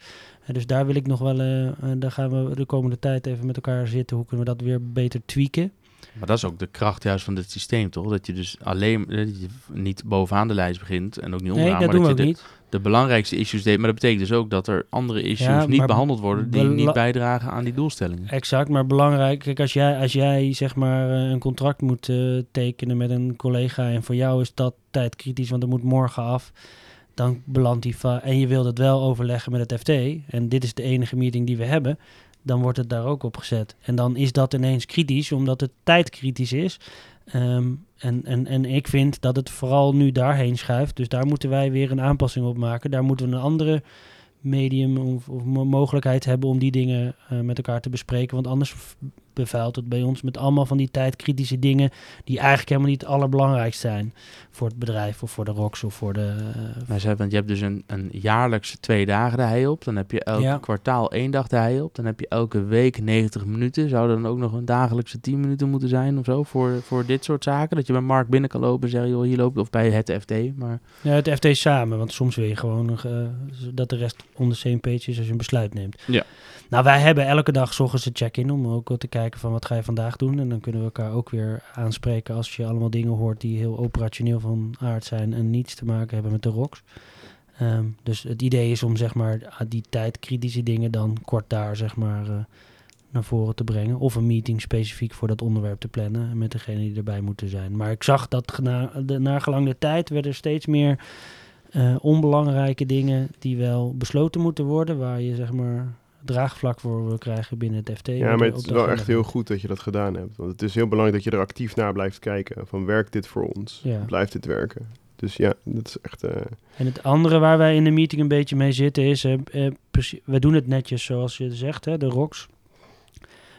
Eh, dus daar wil ik nog wel, eh, daar gaan we de komende tijd even met elkaar zitten. Hoe kunnen we dat weer beter tweaken? Maar dat is ook de kracht juist van dit systeem, toch? Dat je dus alleen dat je niet bovenaan de lijst begint en ook niet onderaan, Nee, dat maar dat je niet. de, belangrijkste issues deed. Maar dat betekent dus ook dat er andere issues Ja, niet behandeld worden die niet bijdragen aan die doelstellingen. Exact, maar belangrijk. Kijk, als jij, als jij zeg maar eh, een contract moet eh, tekenen met een collega en voor jou is dat tijdkritisch, want er moet morgen af, dan belandt die va- en je wilt het wel overleggen met het FT en dit is de enige meeting die we hebben, dan wordt het daar ook op gezet. En dan is dat ineens kritisch, omdat het tijdkritisch is. Ehm, en, en, en ik vind dat het vooral nu daarheen schuift. Dus daar moeten wij weer een aanpassing op maken. Daar moeten we een andere medium of, of mo- mogelijkheid hebben om die dingen eh, met elkaar te bespreken. Want anders bevuilt het bij ons met allemaal van die tijdkritische dingen die eigenlijk helemaal niet het allerbelangrijkst zijn voor het bedrijf of voor de ROX of voor de... Maar ze hebben, want je hebt dus een, een jaarlijks twee dagen de hei op. Dan heb je elk Ja. kwartaal één dag de hei op. Dan heb je elke week 90 minuten. Zou er dan ook nog een dagelijkse 10 minuten moeten zijn of zo voor, voor dit soort zaken? Dat je bij Mark binnen kan lopen en zeggen, joh, hier loopt of bij het FT. Maar ja, het FT samen, want soms wil je gewoon nog, eh, dat de rest on the same page is als je een besluit neemt. Ja. Nou, wij hebben elke dag 's ochtends een check-in om ook te kijken van wat ga je vandaag doen. En dan kunnen we elkaar ook weer aanspreken als je allemaal dingen hoort die heel operationeel van aard zijn en niets te maken hebben met de ROX. Ehm, dus het idee is om zeg maar die tijdkritische dingen dan kort daar zeg maar eh, naar voren te brengen. Of een meeting specifiek voor dat onderwerp te plannen met degene die erbij moeten zijn. Maar ik zag dat de, na gelang de tijd werden er steeds meer eh, onbelangrijke dingen die wel besloten moeten worden. Waar je zeg maar draagvlak voor wil krijgen binnen het FT. Ja, maar het is wel echt heel goed dat je dat gedaan hebt. Want het is heel belangrijk dat je er actief naar blijft kijken. Van werkt dit voor ons? Ja. Blijft dit werken? Dus ja, dat is echt... eh, En het andere waar wij in de meeting een beetje mee zitten is, precie- we doen het netjes zoals je zegt, hè, de ROX.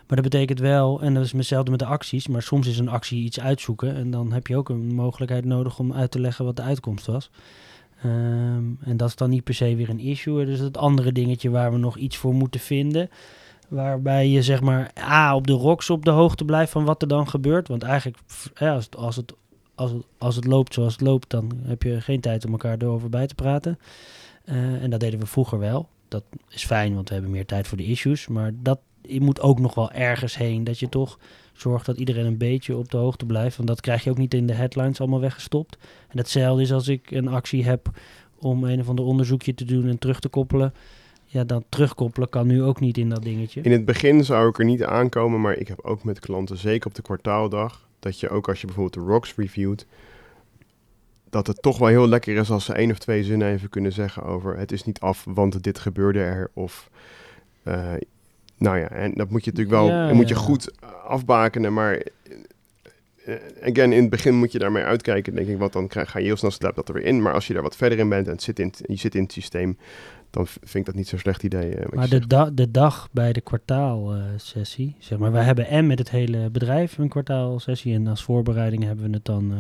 Maar dat betekent wel, en dat is hetzelfde met de acties, maar soms is een actie iets uitzoeken en dan heb je ook een mogelijkheid nodig om uit te leggen wat de uitkomst was. Ehm, en dat is dan niet per se weer een issue. Dus het andere dingetje waar we nog iets voor moeten vinden. Waarbij je zeg maar A op de ROX op de hoogte blijft van wat er dan gebeurt. Want eigenlijk, hè, als, het, als het als, als het loopt zoals het loopt, dan heb je geen tijd om elkaar erover bij te praten. Eh, en dat deden we vroeger wel. Dat is fijn, want we hebben meer tijd voor de issues. Maar dat je moet ook nog wel ergens heen. Dat je toch zorgt dat iedereen een beetje op de hoogte blijft. Want dat krijg je ook niet in de headlines allemaal weggestopt. En hetzelfde is als ik een actie heb om een of ander onderzoekje te doen en terug te koppelen. Ja, dan terugkoppelen kan nu ook niet in dat dingetje. In het begin zou ik er niet aankomen, maar ik heb ook met klanten, zeker op de kwartaaldag, dat je ook als je bijvoorbeeld de rocks reviewt, dat het toch wel heel lekker is als ze één of twee zinnen even kunnen zeggen over het is niet af, want dit gebeurde er. Of, eh, nou ja, en dat moet je natuurlijk wel, Ja, moet je ja. goed afbakenen, maar eh, again, in het begin moet je daarmee uitkijken, denk ik, want dan ga je heel snel slap dat er weer in. Maar als je daar wat verder in bent en het zit in, je zit in het systeem, dan vind ik dat niet zo'n slecht idee. eh, Maar de, da- de dag bij de kwartaalsessie, zeg maar, wij hebben en met het hele bedrijf een kwartaalsessie en als voorbereiding hebben we het dan eh,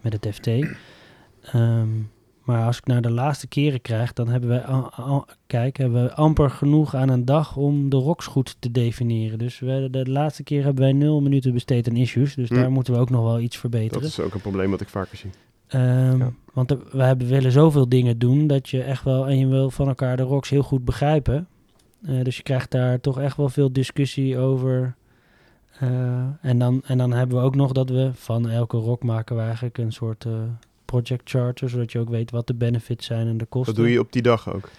met het FT. Ehm, maar als ik naar de laatste keren krijg, dan hebben we, kijk, hebben we amper genoeg aan een dag om de rocks goed te definiëren. Dus we, de laatste keer hebben wij nul minuten besteed aan issues, dus Hm. daar moeten we ook nog wel iets dat verbeteren. is ook een probleem wat ik vaker zie. Ehm, Ja. Want we hebben, willen zoveel dingen doen dat je echt wel, en je wil van elkaar de rocks heel goed begrijpen. Eh, dus je krijgt daar toch echt wel veel discussie over. Eh, en, dan, en dan hebben we ook nog dat we van elke rock maken we eigenlijk een soort eh, project charter, zodat je ook weet wat de benefits zijn en de kosten. Dat doe je op die dag ook.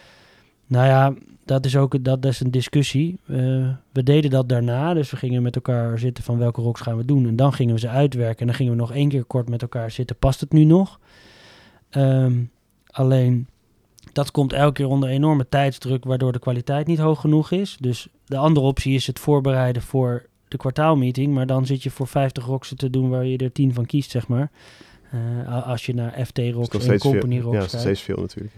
Nou ja, dat is ook dat is een discussie. Eh, we deden dat daarna, dus we gingen met elkaar zitten van welke rocks gaan we doen. En dan gingen we ze uitwerken en dan gingen we nog één keer kort met elkaar zitten. Past het nu nog? Ehm, alleen, dat komt elke keer onder enorme tijdsdruk, waardoor de kwaliteit niet hoog genoeg is. Dus de andere optie is het voorbereiden voor de kwartaalmeeting. Maar dan zit je voor 50 rocks te doen waar je er 10 van kiest, zeg maar. Eh, als je naar FT rocks en company veel. rocks Ja, dat is steeds veel natuurlijk.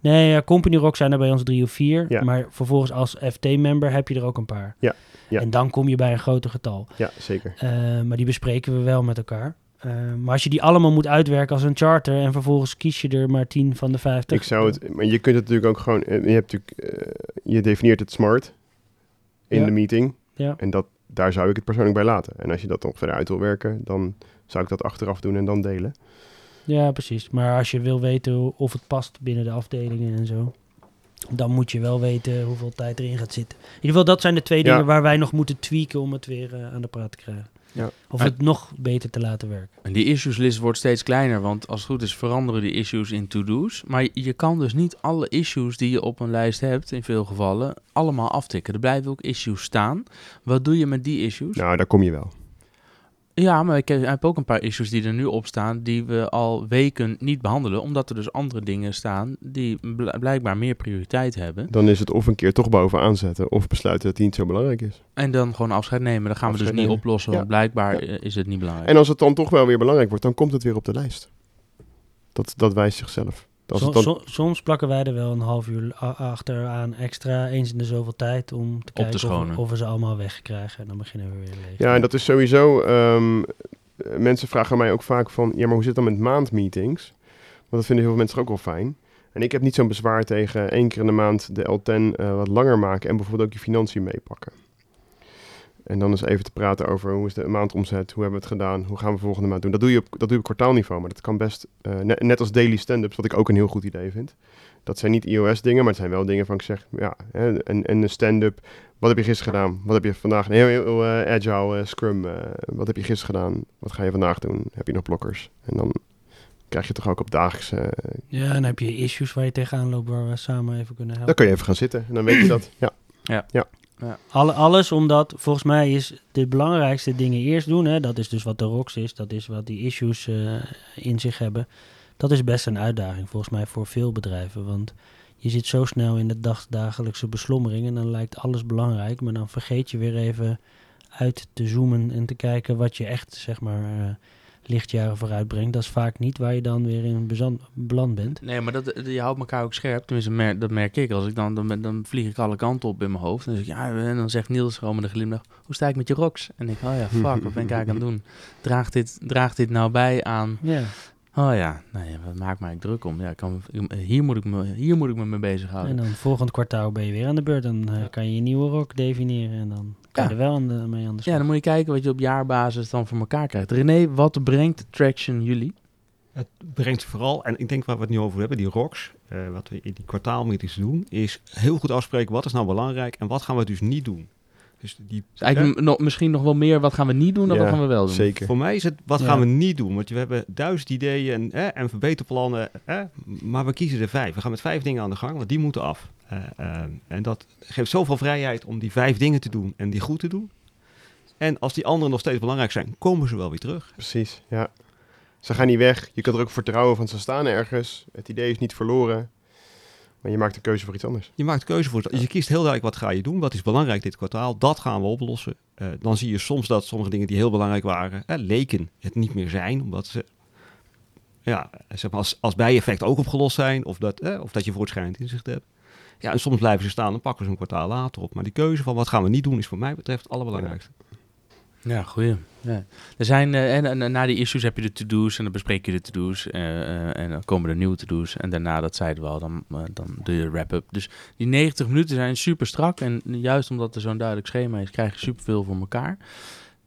Nee, ja, Company Rock zijn er bij ons drie of vier. Ja. Maar vervolgens als FT-member heb je er ook een paar. Ja, ja. En dan kom je bij een groter getal. Ja, zeker. Eh, maar die bespreken we wel met elkaar. Eh, maar als je die allemaal moet uitwerken als een charter... en vervolgens kies je er maar 10 van de 50... Ik zou het, maar je kunt het natuurlijk ook gewoon, je hebt natuurlijk, je definieert het smart in Ja. de meeting. Ja. En dat, daar zou ik het persoonlijk bij laten. En als je dat nog verder uit wil werken, dan zou ik dat achteraf doen en dan delen. Ja, precies. Maar als je wil weten of het past binnen de afdelingen en zo... dan moet je wel weten hoeveel tijd erin gaat zitten. In ieder geval, dat zijn de twee Ja. dingen waar wij nog moeten tweaken... om het weer eh, aan de praat te krijgen. Ja. Of het nog beter te laten werken. En die issues list wordt steeds kleiner, want als het goed is veranderen die issues in to-do's. Maar je, je kan dus niet alle issues die je op een lijst hebt, in veel gevallen, allemaal aftikken. Er blijven ook issues staan. Wat doe je met die issues? Nou, daar kom je wel. Ja, maar ik heb, ook een paar issues die er nu op staan, die we al weken niet behandelen, omdat er dus andere dingen staan die bl- blijkbaar meer prioriteit hebben. Dan is het of een keer toch bovenaan zetten, of besluiten dat die niet zo belangrijk is. En dan gewoon afscheid nemen. Dat gaan we dus niet oplossen, Ja. want blijkbaar Ja. is het niet belangrijk. En als het dan toch wel weer belangrijk wordt, dan komt het weer op de lijst. Dat, dat wijst zichzelf. Als Som- het dan, som- soms plakken wij er wel een half uur achteraan extra, eens in de zoveel tijd, om te kijken of, of we ze allemaal wegkrijgen. En dan beginnen we weer leeg. ja, en dat is sowieso... ehm, eh, mensen vragen mij ook vaak van... Ja, maar hoe zit het dan met maandmeetings? Want dat vinden heel veel mensen ook wel fijn. En ik heb niet zo'n bezwaar tegen één keer in de maand de L10 eh, wat langer maken... en bijvoorbeeld ook je financiën meepakken. En dan eens even te praten over hoe is de maandomzet, hoe hebben we het gedaan, hoe gaan we volgende maand doen. Dat doe je op, dat doe je op kwartaalniveau, maar dat kan best, eh, net, net als daily stand-ups, wat ik ook een heel goed idee vind. Dat zijn niet iOS-dingen, maar het zijn wel dingen van ik zeg, ja, hè, en, en een stand-up. Wat heb je gisteren gedaan? Wat heb je vandaag? Heel, heel eh, agile, eh, scrum. eh, wat heb je gisteren gedaan? Wat ga je vandaag doen? Heb je nog blokkers? En dan krijg je toch ook op dagelijks... eh, Ja, en dan heb je issues waar je tegenaan loopt, waar we samen even kunnen helpen. dan kun je even gaan zitten en dan weet je dat. Ja, Alle, alles omdat, volgens mij is de belangrijkste dingen eerst doen. Hè, dat is dus wat de ROX is, dat is wat die issues eh, in zich hebben. Dat is best een uitdaging volgens mij voor veel bedrijven. Want je zit zo snel in de dagdagelijkse beslommering en dan lijkt alles belangrijk. Maar dan vergeet je weer even uit te zoomen en te kijken wat je echt, zeg maar, eh, lichtjaren vooruit brengt. Dat is vaak niet waar je dan weer in bezan- beland bent. Nee, maar dat, je houdt elkaar ook scherp. Tenminste, mer- dat merk ik. Als ik dan, dan, dan vlieg ik alle kanten op in mijn hoofd. En, dan, zeg ik, ja, en dan zegt Niels gewoon met een glimlach, hoe sta ik met je rocks? En ik, oh ja, fuck, wat ben ik eigenlijk aan het doen? Draagt dit, draagt dit nou bij aan... Ja. Oh ja, nee, wat maakt mij druk om? Ja, kan, hier, moet ik me, hier moet ik me mee En bezighouden. dan volgend kwartaal ben je weer aan de beurt. Dan eh, kan je je nieuwe rok definiëren en dan kan Ja. je er wel aan de- mee aan de slag. Ja, dan moet je kijken wat je op jaarbasis dan voor elkaar krijgt. René, wat brengt Traction jullie? Het brengt vooral, en ik denk waar we het nu over hebben, die rocks, eh, wat we in die kwartaalmeetings doen, is heel goed afspreken wat is nou belangrijk en wat gaan we dus niet doen. Dus die, Dus eigenlijk nog, misschien nog wel meer, wat gaan we niet doen dan Ja, wat gaan we wel doen? Zeker. Voor mij is het, wat Ja. gaan we niet doen? Want we hebben duizend ideeën en, hè, en verbeterplannen, hè, maar we kiezen er vijf. We gaan met vijf dingen aan de gang, want die moeten af. Eh, eh, en dat geeft zoveel vrijheid om die vijf dingen te doen en die goed te doen. En als die anderen nog steeds belangrijk zijn, komen ze wel weer terug. Precies, ja. Ze gaan niet weg. Je kan er ook vertrouwen van ze staan ergens. Het idee is niet verloren. Maar je maakt de keuze voor iets anders. Je maakt keuze voor. Je kiest heel duidelijk wat ga je doen. Wat is belangrijk dit kwartaal? Dat gaan we oplossen. Eh, dan zie je soms dat sommige dingen die heel belangrijk waren, eh, leken het niet meer zijn. Omdat ze ja, zeg als, als bijeffect ook opgelost zijn. Of dat, eh, of dat je voortschrijdend inzicht hebt. Ja, en soms blijven ze staan en pakken ze een kwartaal later op. Maar die keuze van wat gaan we niet doen is voor mij betreft het allerbelangrijkste. Goeie. Ja. Er zijn, eh, en, na die issues heb je de to-do's en dan bespreek je de to-do's eh, eh, en dan komen er nieuwe to-do's en daarna, dat zeiden we al, dan, dan doe je wrap-up. Dus die 90 minuten zijn super strak en juist omdat er zo'n duidelijk schema is, krijg je superveel voor elkaar.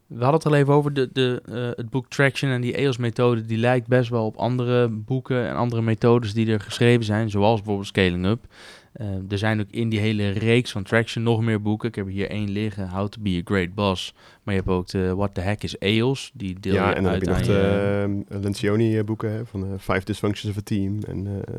We hadden het al even over de, de, het boek Traction en die EOS-methode, die lijkt best wel op andere boeken en andere methodes die er geschreven zijn, zoals bijvoorbeeld Scaling Up. Eh, er zijn ook in die hele reeks van Traction nog meer boeken. Ik heb er hier één liggen, How to be a Great Boss. Maar je hebt ook de What the Heck is EOS. Die deel ja, je en dan heb uit je nog de uh, Lencioni eh, boeken hè, van Five Dysfunctions of a Team. En, eh,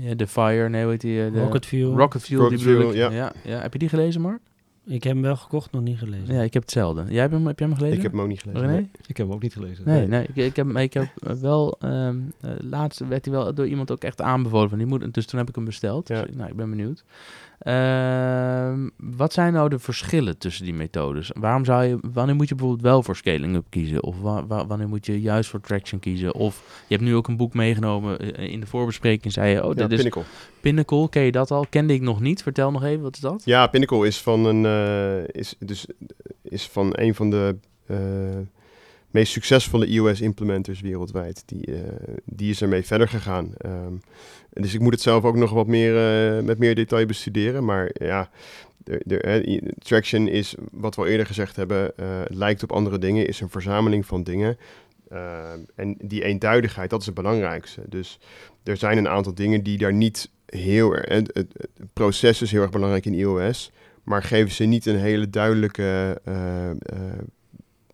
je, ja, de Fire, nee, hoe heet die? eh, de Rocket Fuel. Rocket Fuel, die Fuel, ik. ja. Ja. Ja, Heb je die gelezen, Mark? Ik heb hem wel gekocht, nog niet gelezen. Ja, ik heb hetzelfde. Jij hebt hem, heb jij hem gelezen? ik heb hem ook niet gelezen. René? nee. Ik heb hem ook niet gelezen. Nee, nee. Ik, ik heb, ik heb wel... ehm eh, laatst werd hij wel door iemand ook echt aanbevolen van die moet. Dus toen heb ik hem besteld. Ja. Dus, nou, ik ben benieuwd. Ehm, wat zijn nou de verschillen tussen die methodes? Waarom zou je, wanneer moet je bijvoorbeeld wel voor scaling up kiezen? Of wa- wa- wanneer moet je juist voor traction kiezen? Of je hebt nu ook een boek meegenomen. eh, in de voorbespreking zei je, oh, Ja, dit is Pinnacle. Pinnacle. Ken je dat al? Kende ik nog niet. Vertel nog even, wat is dat? Ja, Pinnacle is van een, eh, is, dus, is van een van de eh, meest succesvolle iOS-implementers wereldwijd. Die, eh, die is ermee verder gegaan. Ehm, dus ik moet het zelf ook nog wat meer eh, met meer detail bestuderen. Maar ja, de, de, Traction is, wat we al eerder gezegd hebben, het lijkt op andere dingen, is een verzameling van dingen. Ehm, en die eenduidigheid, dat is het belangrijkste. Dus er zijn een aantal dingen die daar niet heel erg... Het, proces is heel erg belangrijk in iOS, maar geven ze niet een hele duidelijke...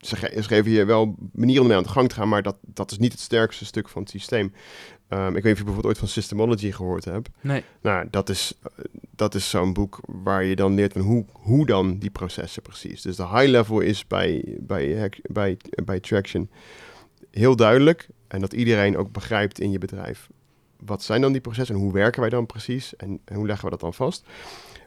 ze, ge- ze geven je wel manieren om mee aan de gang te gaan, maar dat, dat is niet het sterkste stuk van het systeem. Ehm, ik weet niet of je bijvoorbeeld ooit van Systemology gehoord hebt. Nee. Nou, dat is, dat is zo'n boek waar je dan leert van hoe, hoe dan die processen precies. Dus de high level is bij, bij, bij, bij Traction heel duidelijk. En dat iedereen ook begrijpt in je bedrijf. Wat zijn dan die processen en hoe werken wij dan precies? En, en hoe leggen we dat dan vast?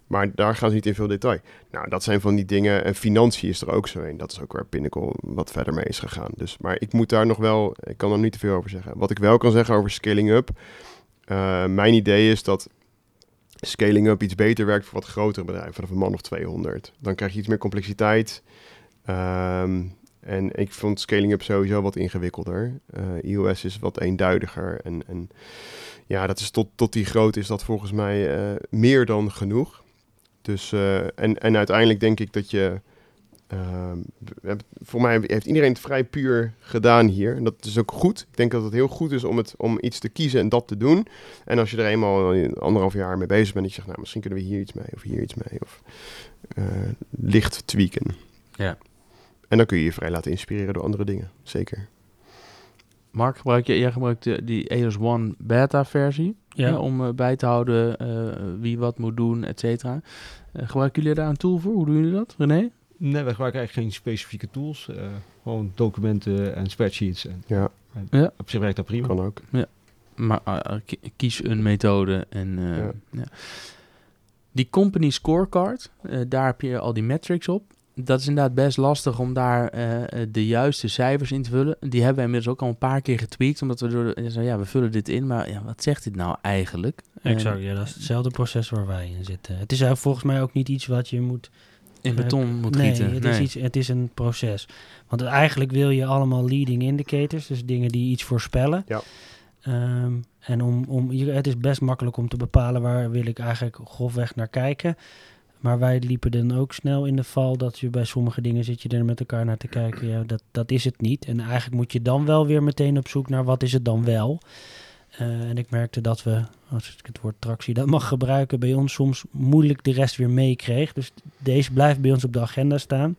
Maar daar gaan ze niet in veel detail. Nou, dat zijn van die dingen. En financiën is er ook zo een. Dat is ook waar Pinnacle wat verder mee is gegaan. Dus, maar ik moet daar nog wel... Ik kan er niet te veel over zeggen. Wat ik wel kan zeggen over scaling up... eh, mijn idee is dat scaling up iets beter werkt voor wat grotere bedrijven, vanaf een man of 200. Dan krijg je iets meer complexiteit. Ehm, en ik vond scaling up sowieso wat ingewikkelder. Eh, iOS is wat eenduidiger. En, en ja, dat is tot, tot die grootte is dat volgens mij eh, meer dan genoeg. Dus, eh, en, en uiteindelijk denk ik dat je. ehm, voor mij heeft iedereen het vrij puur gedaan hier. En dat is ook goed. Ik denk dat het heel goed is om, het, om iets te kiezen en dat te doen. En als je er eenmaal een anderhalf jaar mee bezig bent, dat je zegt, nou, misschien kunnen we hier iets mee of hier iets mee. Of eh, licht tweaken. Ja. En dan kun je je vrij laten inspireren door andere dingen. Zeker. Mark, gebruik je, jij gebruikt de, die EOS One beta versie Ja. om eh, bij te houden eh, wie wat moet doen, et cetera. Eh, gebruiken jullie daar een tool voor? Hoe doen jullie dat, René? Nee, we gebruiken eigenlijk geen specifieke tools. eh, gewoon documenten en spreadsheets. En, Ja, en Ja. Op zich werkt dat prima. kan ook. Maar eh, ki- kies een methode en eh, Ja. ja. die company scorecard, daar heb je al die metrics op. Dat is inderdaad best lastig om daar eh, eh, de juiste cijfers in te vullen. Die hebben we inmiddels ook al een paar keer getweakt, omdat we door de, ja, zo, ja, we vullen dit in, maar ja, wat zegt dit nou eigenlijk? Exact, ja, dat is hetzelfde proces waar wij in zitten. Het is eigenlijk volgens mij ook niet iets wat je moet... In beton moet nee, gieten. Het, Is iets, het is een proces. Want eigenlijk wil je allemaal leading indicators, dus dingen die iets voorspellen. Ja. Ehm, en om, om, je- het is best makkelijk om te bepalen waar wil ik eigenlijk grofweg naar kijken. Maar wij liepen dan ook snel in de val dat je bij sommige dingen zit je er met elkaar naar te kijken. Ja, dat, dat is het niet. En eigenlijk moet je dan wel weer meteen op zoek naar wat is het dan wel. Eh, en ik merkte dat we, als ik het woord tractie dat mag gebruiken, bij ons soms moeilijk de rest weer meekreeg. Dus deze blijft bij ons op de agenda staan.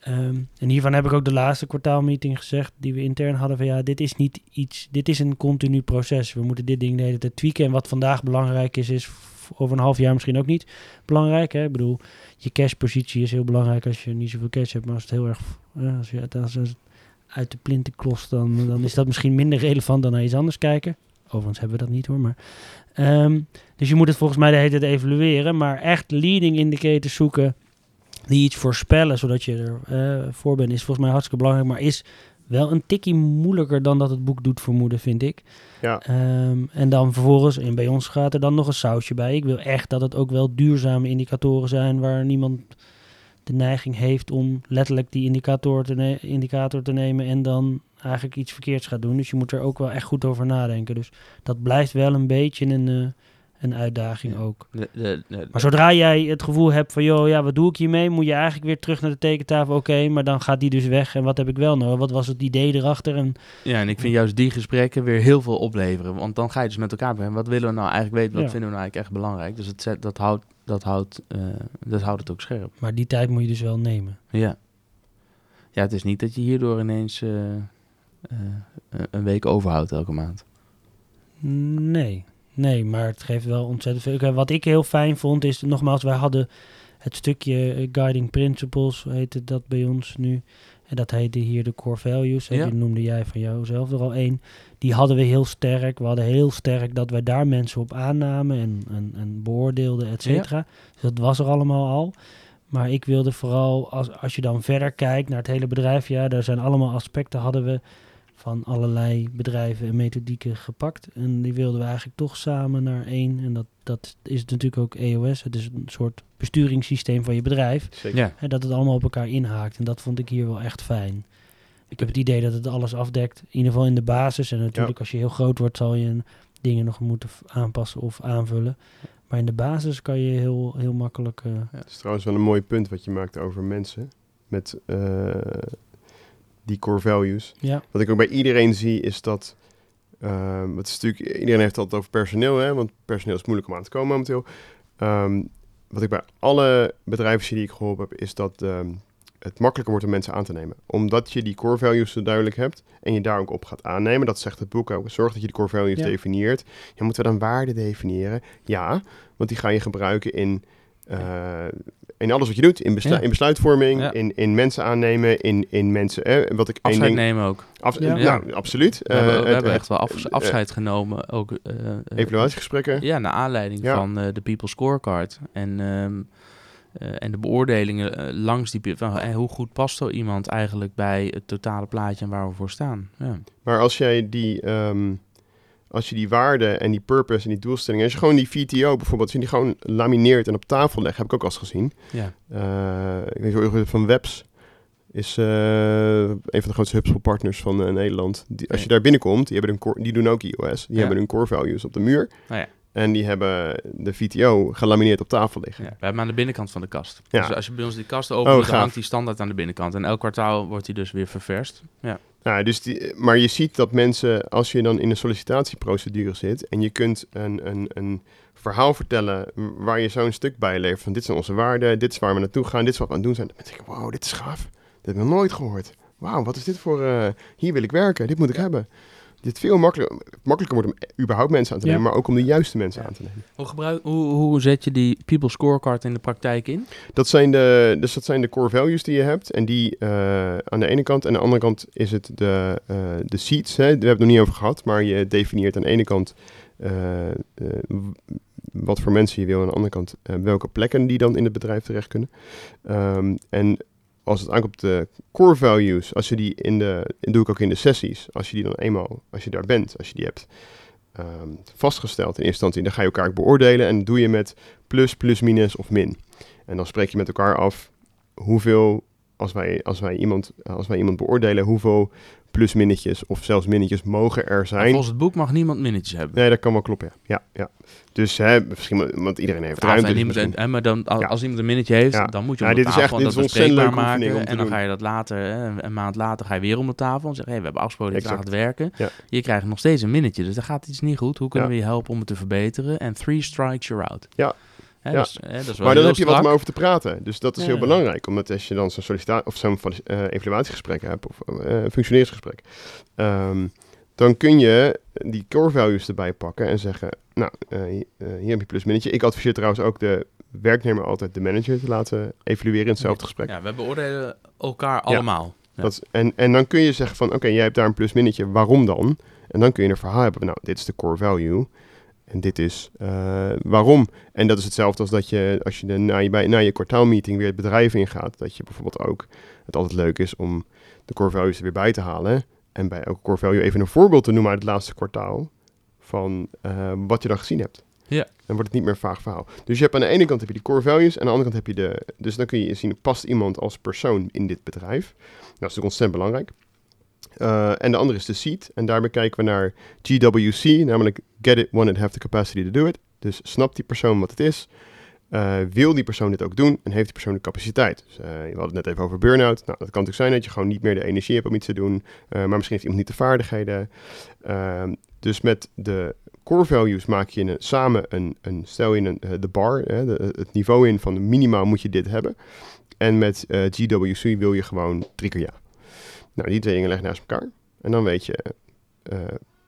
Ehm, en hiervan heb ik ook de laatste kwartaalmeeting gezegd, die we intern hadden, van ja, dit is niet iets, dit is een continu proces. We moeten dit ding de hele tijd tweaken. En wat vandaag belangrijk is, is over een half jaar misschien ook niet belangrijk. Hè? Ik bedoel, je cashpositie is heel belangrijk als je niet zoveel cash hebt. Maar als het heel erg, eh, als je uit de plinten klost, dan, dan is dat misschien minder relevant dan naar iets anders kijken. Overigens hebben we dat niet hoor, maar... ehm, dus je moet het volgens mij de hele tijd evalueren. Maar echt leading indicators zoeken die iets voorspellen, zodat je er eh, voor bent, is volgens mij hartstikke belangrijk. Maar is wel een tikkie moeilijker dan dat het boek doet vermoeden, vind ik. Ja. Ehm, en dan vervolgens, en bij ons gaat er dan nog een sausje bij. Ik wil echt dat het ook wel duurzame indicatoren zijn waar niemand de neiging heeft om letterlijk die indicator te, indicator te nemen en dan eigenlijk iets verkeerds gaat doen. Dus je moet er ook wel echt goed over nadenken. Dus dat blijft wel een beetje een, eh, een uitdaging Ja. ook. De, de, de- Maar zodra jij het gevoel hebt van, joh, ja, wat doe ik hiermee? Moet je eigenlijk weer terug naar de tekentafel. Oké, maar dan gaat die dus weg. En wat heb ik wel nodig? Wat was het idee erachter? En ja, en ik vind juist die gesprekken weer heel veel opleveren. Want dan ga je dus met elkaar beginnen. Wat willen we nou eigenlijk weten? Wat Ja. vinden we nou eigenlijk echt belangrijk? Dus het, zet- dat, houdt, dat, houdt, eh, dat houdt het ook scherp. Maar die tijd moet je dus wel nemen. Ja. Ja, het is niet dat je hierdoor ineens eh, eh, een week overhoudt elke maand. Nee, nee, maar het geeft wel ontzettend veel. Kijk, Wat ik heel fijn vond is, nogmaals, wij hadden het stukje eh, Guiding Principles, heette dat bij ons nu. En dat heette hier de Core Values. En Ja. die noemde jij van jouzelf er al één. Die hadden we heel sterk. We hadden heel sterk dat wij daar mensen op aannamen en, en, en beoordeelden, et cetera. Dus dat was er allemaal al. Maar ik wilde vooral, als, als je dan verder kijkt naar het hele bedrijf, ja, daar zijn allemaal aspecten hadden we van allerlei bedrijven en methodieken gepakt. En die wilden we eigenlijk toch samen naar één. En dat, dat is natuurlijk ook EOS. Het is een soort besturingssysteem van je bedrijf. Zeker. Ja. En dat het allemaal op elkaar inhaakt. En dat vond ik hier wel echt fijn. Ik heb het idee dat het alles afdekt. In ieder geval in de basis. En natuurlijk als je heel groot wordt zal je dingen nog moeten aanpassen of aanvullen. Maar in de basis kan je heel, heel makkelijk... eh, Het is trouwens wel een mooi punt wat je maakt over mensen. Met eh, die core values. ja, Wat ik ook bij iedereen zie is dat... ehm, het is natuurlijk, iedereen heeft het altijd over personeel, hè, want personeel is moeilijk om aan te komen momenteel. Ehm, wat ik bij alle bedrijven zie die ik geholpen heb, is dat ehm, het makkelijker wordt om mensen aan te nemen. Omdat je die core values zo duidelijk hebt en je daar ook op gaat aannemen. Dat zegt het boek ook. Zorg dat je die core values Ja. definieert. Ja, moeten we dan waarden definiëren? Ja, want die ga je gebruiken in, eh, in alles wat je doet. In, beslu- Ja. in besluitvorming, Ja. in, in mensen aannemen, in, in mensen... Eh, wat ik Afscheid ding, nemen ook. Af- Ja. Nou, absoluut. We hebben, Eh, we het- hebben echt wel af- afscheid genomen. Ook, eh, eh, Evaluatiegesprekken. Ja, naar aanleiding Ja. van eh, de People Scorecard. En, ehm, eh, en de beoordelingen eh, langs die... Van, eh, hoe goed past zo iemand eigenlijk bij het totale plaatje en waar we voor staan? Ja. Maar als jij die, ehm, als je die waarden en die purpose en die doelstellingen, als je gewoon die VTO bijvoorbeeld, als je die gewoon lamineert en op tafel legt, heb ik ook al eens gezien. Ja. Eh, ik weet niet van Webs is eh, een van de grootste HubSpot partners van eh, Nederland. Die, als je daar binnenkomt, die, hebben een core, die doen ook iOS. Die Ja. hebben hun core values op de muur. Nou ja. En die hebben de VTO gelamineerd op tafel liggen. Ja, we hebben hem aan de binnenkant van de kast. Ja. Dus als je bij ons die kast opent, Oh, hangt die standaard aan de binnenkant. En elk kwartaal wordt die dus weer ververst. Ja. Nou, dus die, maar je ziet dat mensen, als je dan in een sollicitatieprocedure zit en je kunt een, een, een verhaal vertellen waar je zo'n stuk bij levert van dit zijn onze waarden, dit is waar we naartoe gaan, dit is wat we aan het doen zijn. Dan denk ik, wow, dit is gaaf. Dit heb ik nog nooit gehoord. Wauw, wat is dit voor, eh, hier wil ik werken, dit moet ik hebben. Dit veel makkelijker, makkelijker wordt om überhaupt mensen aan te Ja. nemen, maar ook om de juiste mensen Ja. aan te nemen. Hoe, gebruik, hoe, hoe zet je die People Scorecard in de praktijk in? Dat zijn de, dus dat zijn de core values die je hebt. En die eh, aan de ene kant. En aan de andere kant is het de, eh, de seats. Hè. Daar hebben we het nog niet over gehad. Maar je definieert aan de ene kant eh, eh, wat voor mensen je wil. En aan de andere kant welke plekken die dan in het bedrijf terecht kunnen. Ehm, en als het aankomt de core values, als je die in de, en doe ik ook in de sessies, als je die dan eenmaal, als je daar bent, als je die hebt ehm, vastgesteld in eerste instantie, dan ga je elkaar beoordelen en doe je met plus, plus, minus of min. En dan spreek je met elkaar af hoeveel, als wij, als wij, iemand, als wij iemand beoordelen, hoeveel plusminnetjes of zelfs minnetjes mogen er zijn. volgens het boek mag niemand minnetjes hebben. Nee, dat kan wel kloppen, ja. ja, ja. Dus hè, misschien, want iedereen heeft Ja, ruimte. dus misschien- maar dan, als, Ja. iemand een minnetje heeft, dan moet je om de dit is tafel echt- dat dit bespreekbaar maken. En dan doen. ga je dat later, hè, een, maand later, ga je weer om de tafel en zeg hey, we hebben afgesproken dit gaat het werken. Je krijgt nog steeds een minnetje, dus dan gaat iets niet goed. Hoe kunnen we je helpen om het te verbeteren? En three strikes, you're out. Ja. Hè, Ja. dat is- hè, dat is wel Maar dan heb je wat om over te praten. Dus dat is Ja. heel belangrijk. Omdat als je dan zo'n sollicitatie of zo'n eh, evaluatiegesprek hebt, of eh functioneringsgesprek, ehm, dan kun je die core values erbij pakken en zeggen, nou, eh, hi- eh, hier heb je plusminnetje. Ik adviseer trouwens ook de werknemer altijd de manager te laten evalueren in hetzelfde gesprek. Ja, we beoordelen elkaar allemaal. Ja. Dat is- en, en dan kun je zeggen van, oké, jij hebt daar een plusminnetje, waarom dan? En dan kun je een verhaal hebben, nou, dit is de core value. En dit is eh, waarom. En dat is hetzelfde als dat je, als je de, na, je, bij, na je kwartaalmeeting weer het bedrijf ingaat, dat je bijvoorbeeld ook, het altijd leuk is om de core values er weer bij te halen. En bij elke core value even een voorbeeld te noemen uit het laatste kwartaal van eh, wat je dan gezien hebt. Ja. Dan wordt het niet meer een vaag verhaal. Dus je hebt aan de ene kant heb je die core values, en aan de andere kant heb je de... Dus dan kun je zien, past iemand als persoon in dit bedrijf? Dat is natuurlijk ontzettend belangrijk. Eh, en de andere is de seed. En daarbij kijken we naar GWC, namelijk get it, want it, have the capacity to do it. Dus snapt die persoon wat het is? Eh, wil die persoon dit ook doen? En heeft die persoon de capaciteit? Dus, eh, we hadden het net even over burn-out. Nou, dat kan natuurlijk zijn dat je gewoon niet meer de energie hebt om iets te doen. maar misschien heeft iemand niet de vaardigheden. Ehm, dus met de core values maak je een, samen een, een, stel eh, de bar, hè, het niveau in van minimaal moet je dit hebben. En met GWC wil je gewoon drie keer ja. Nou, die twee dingen leg je naast elkaar. En dan weet je, eh,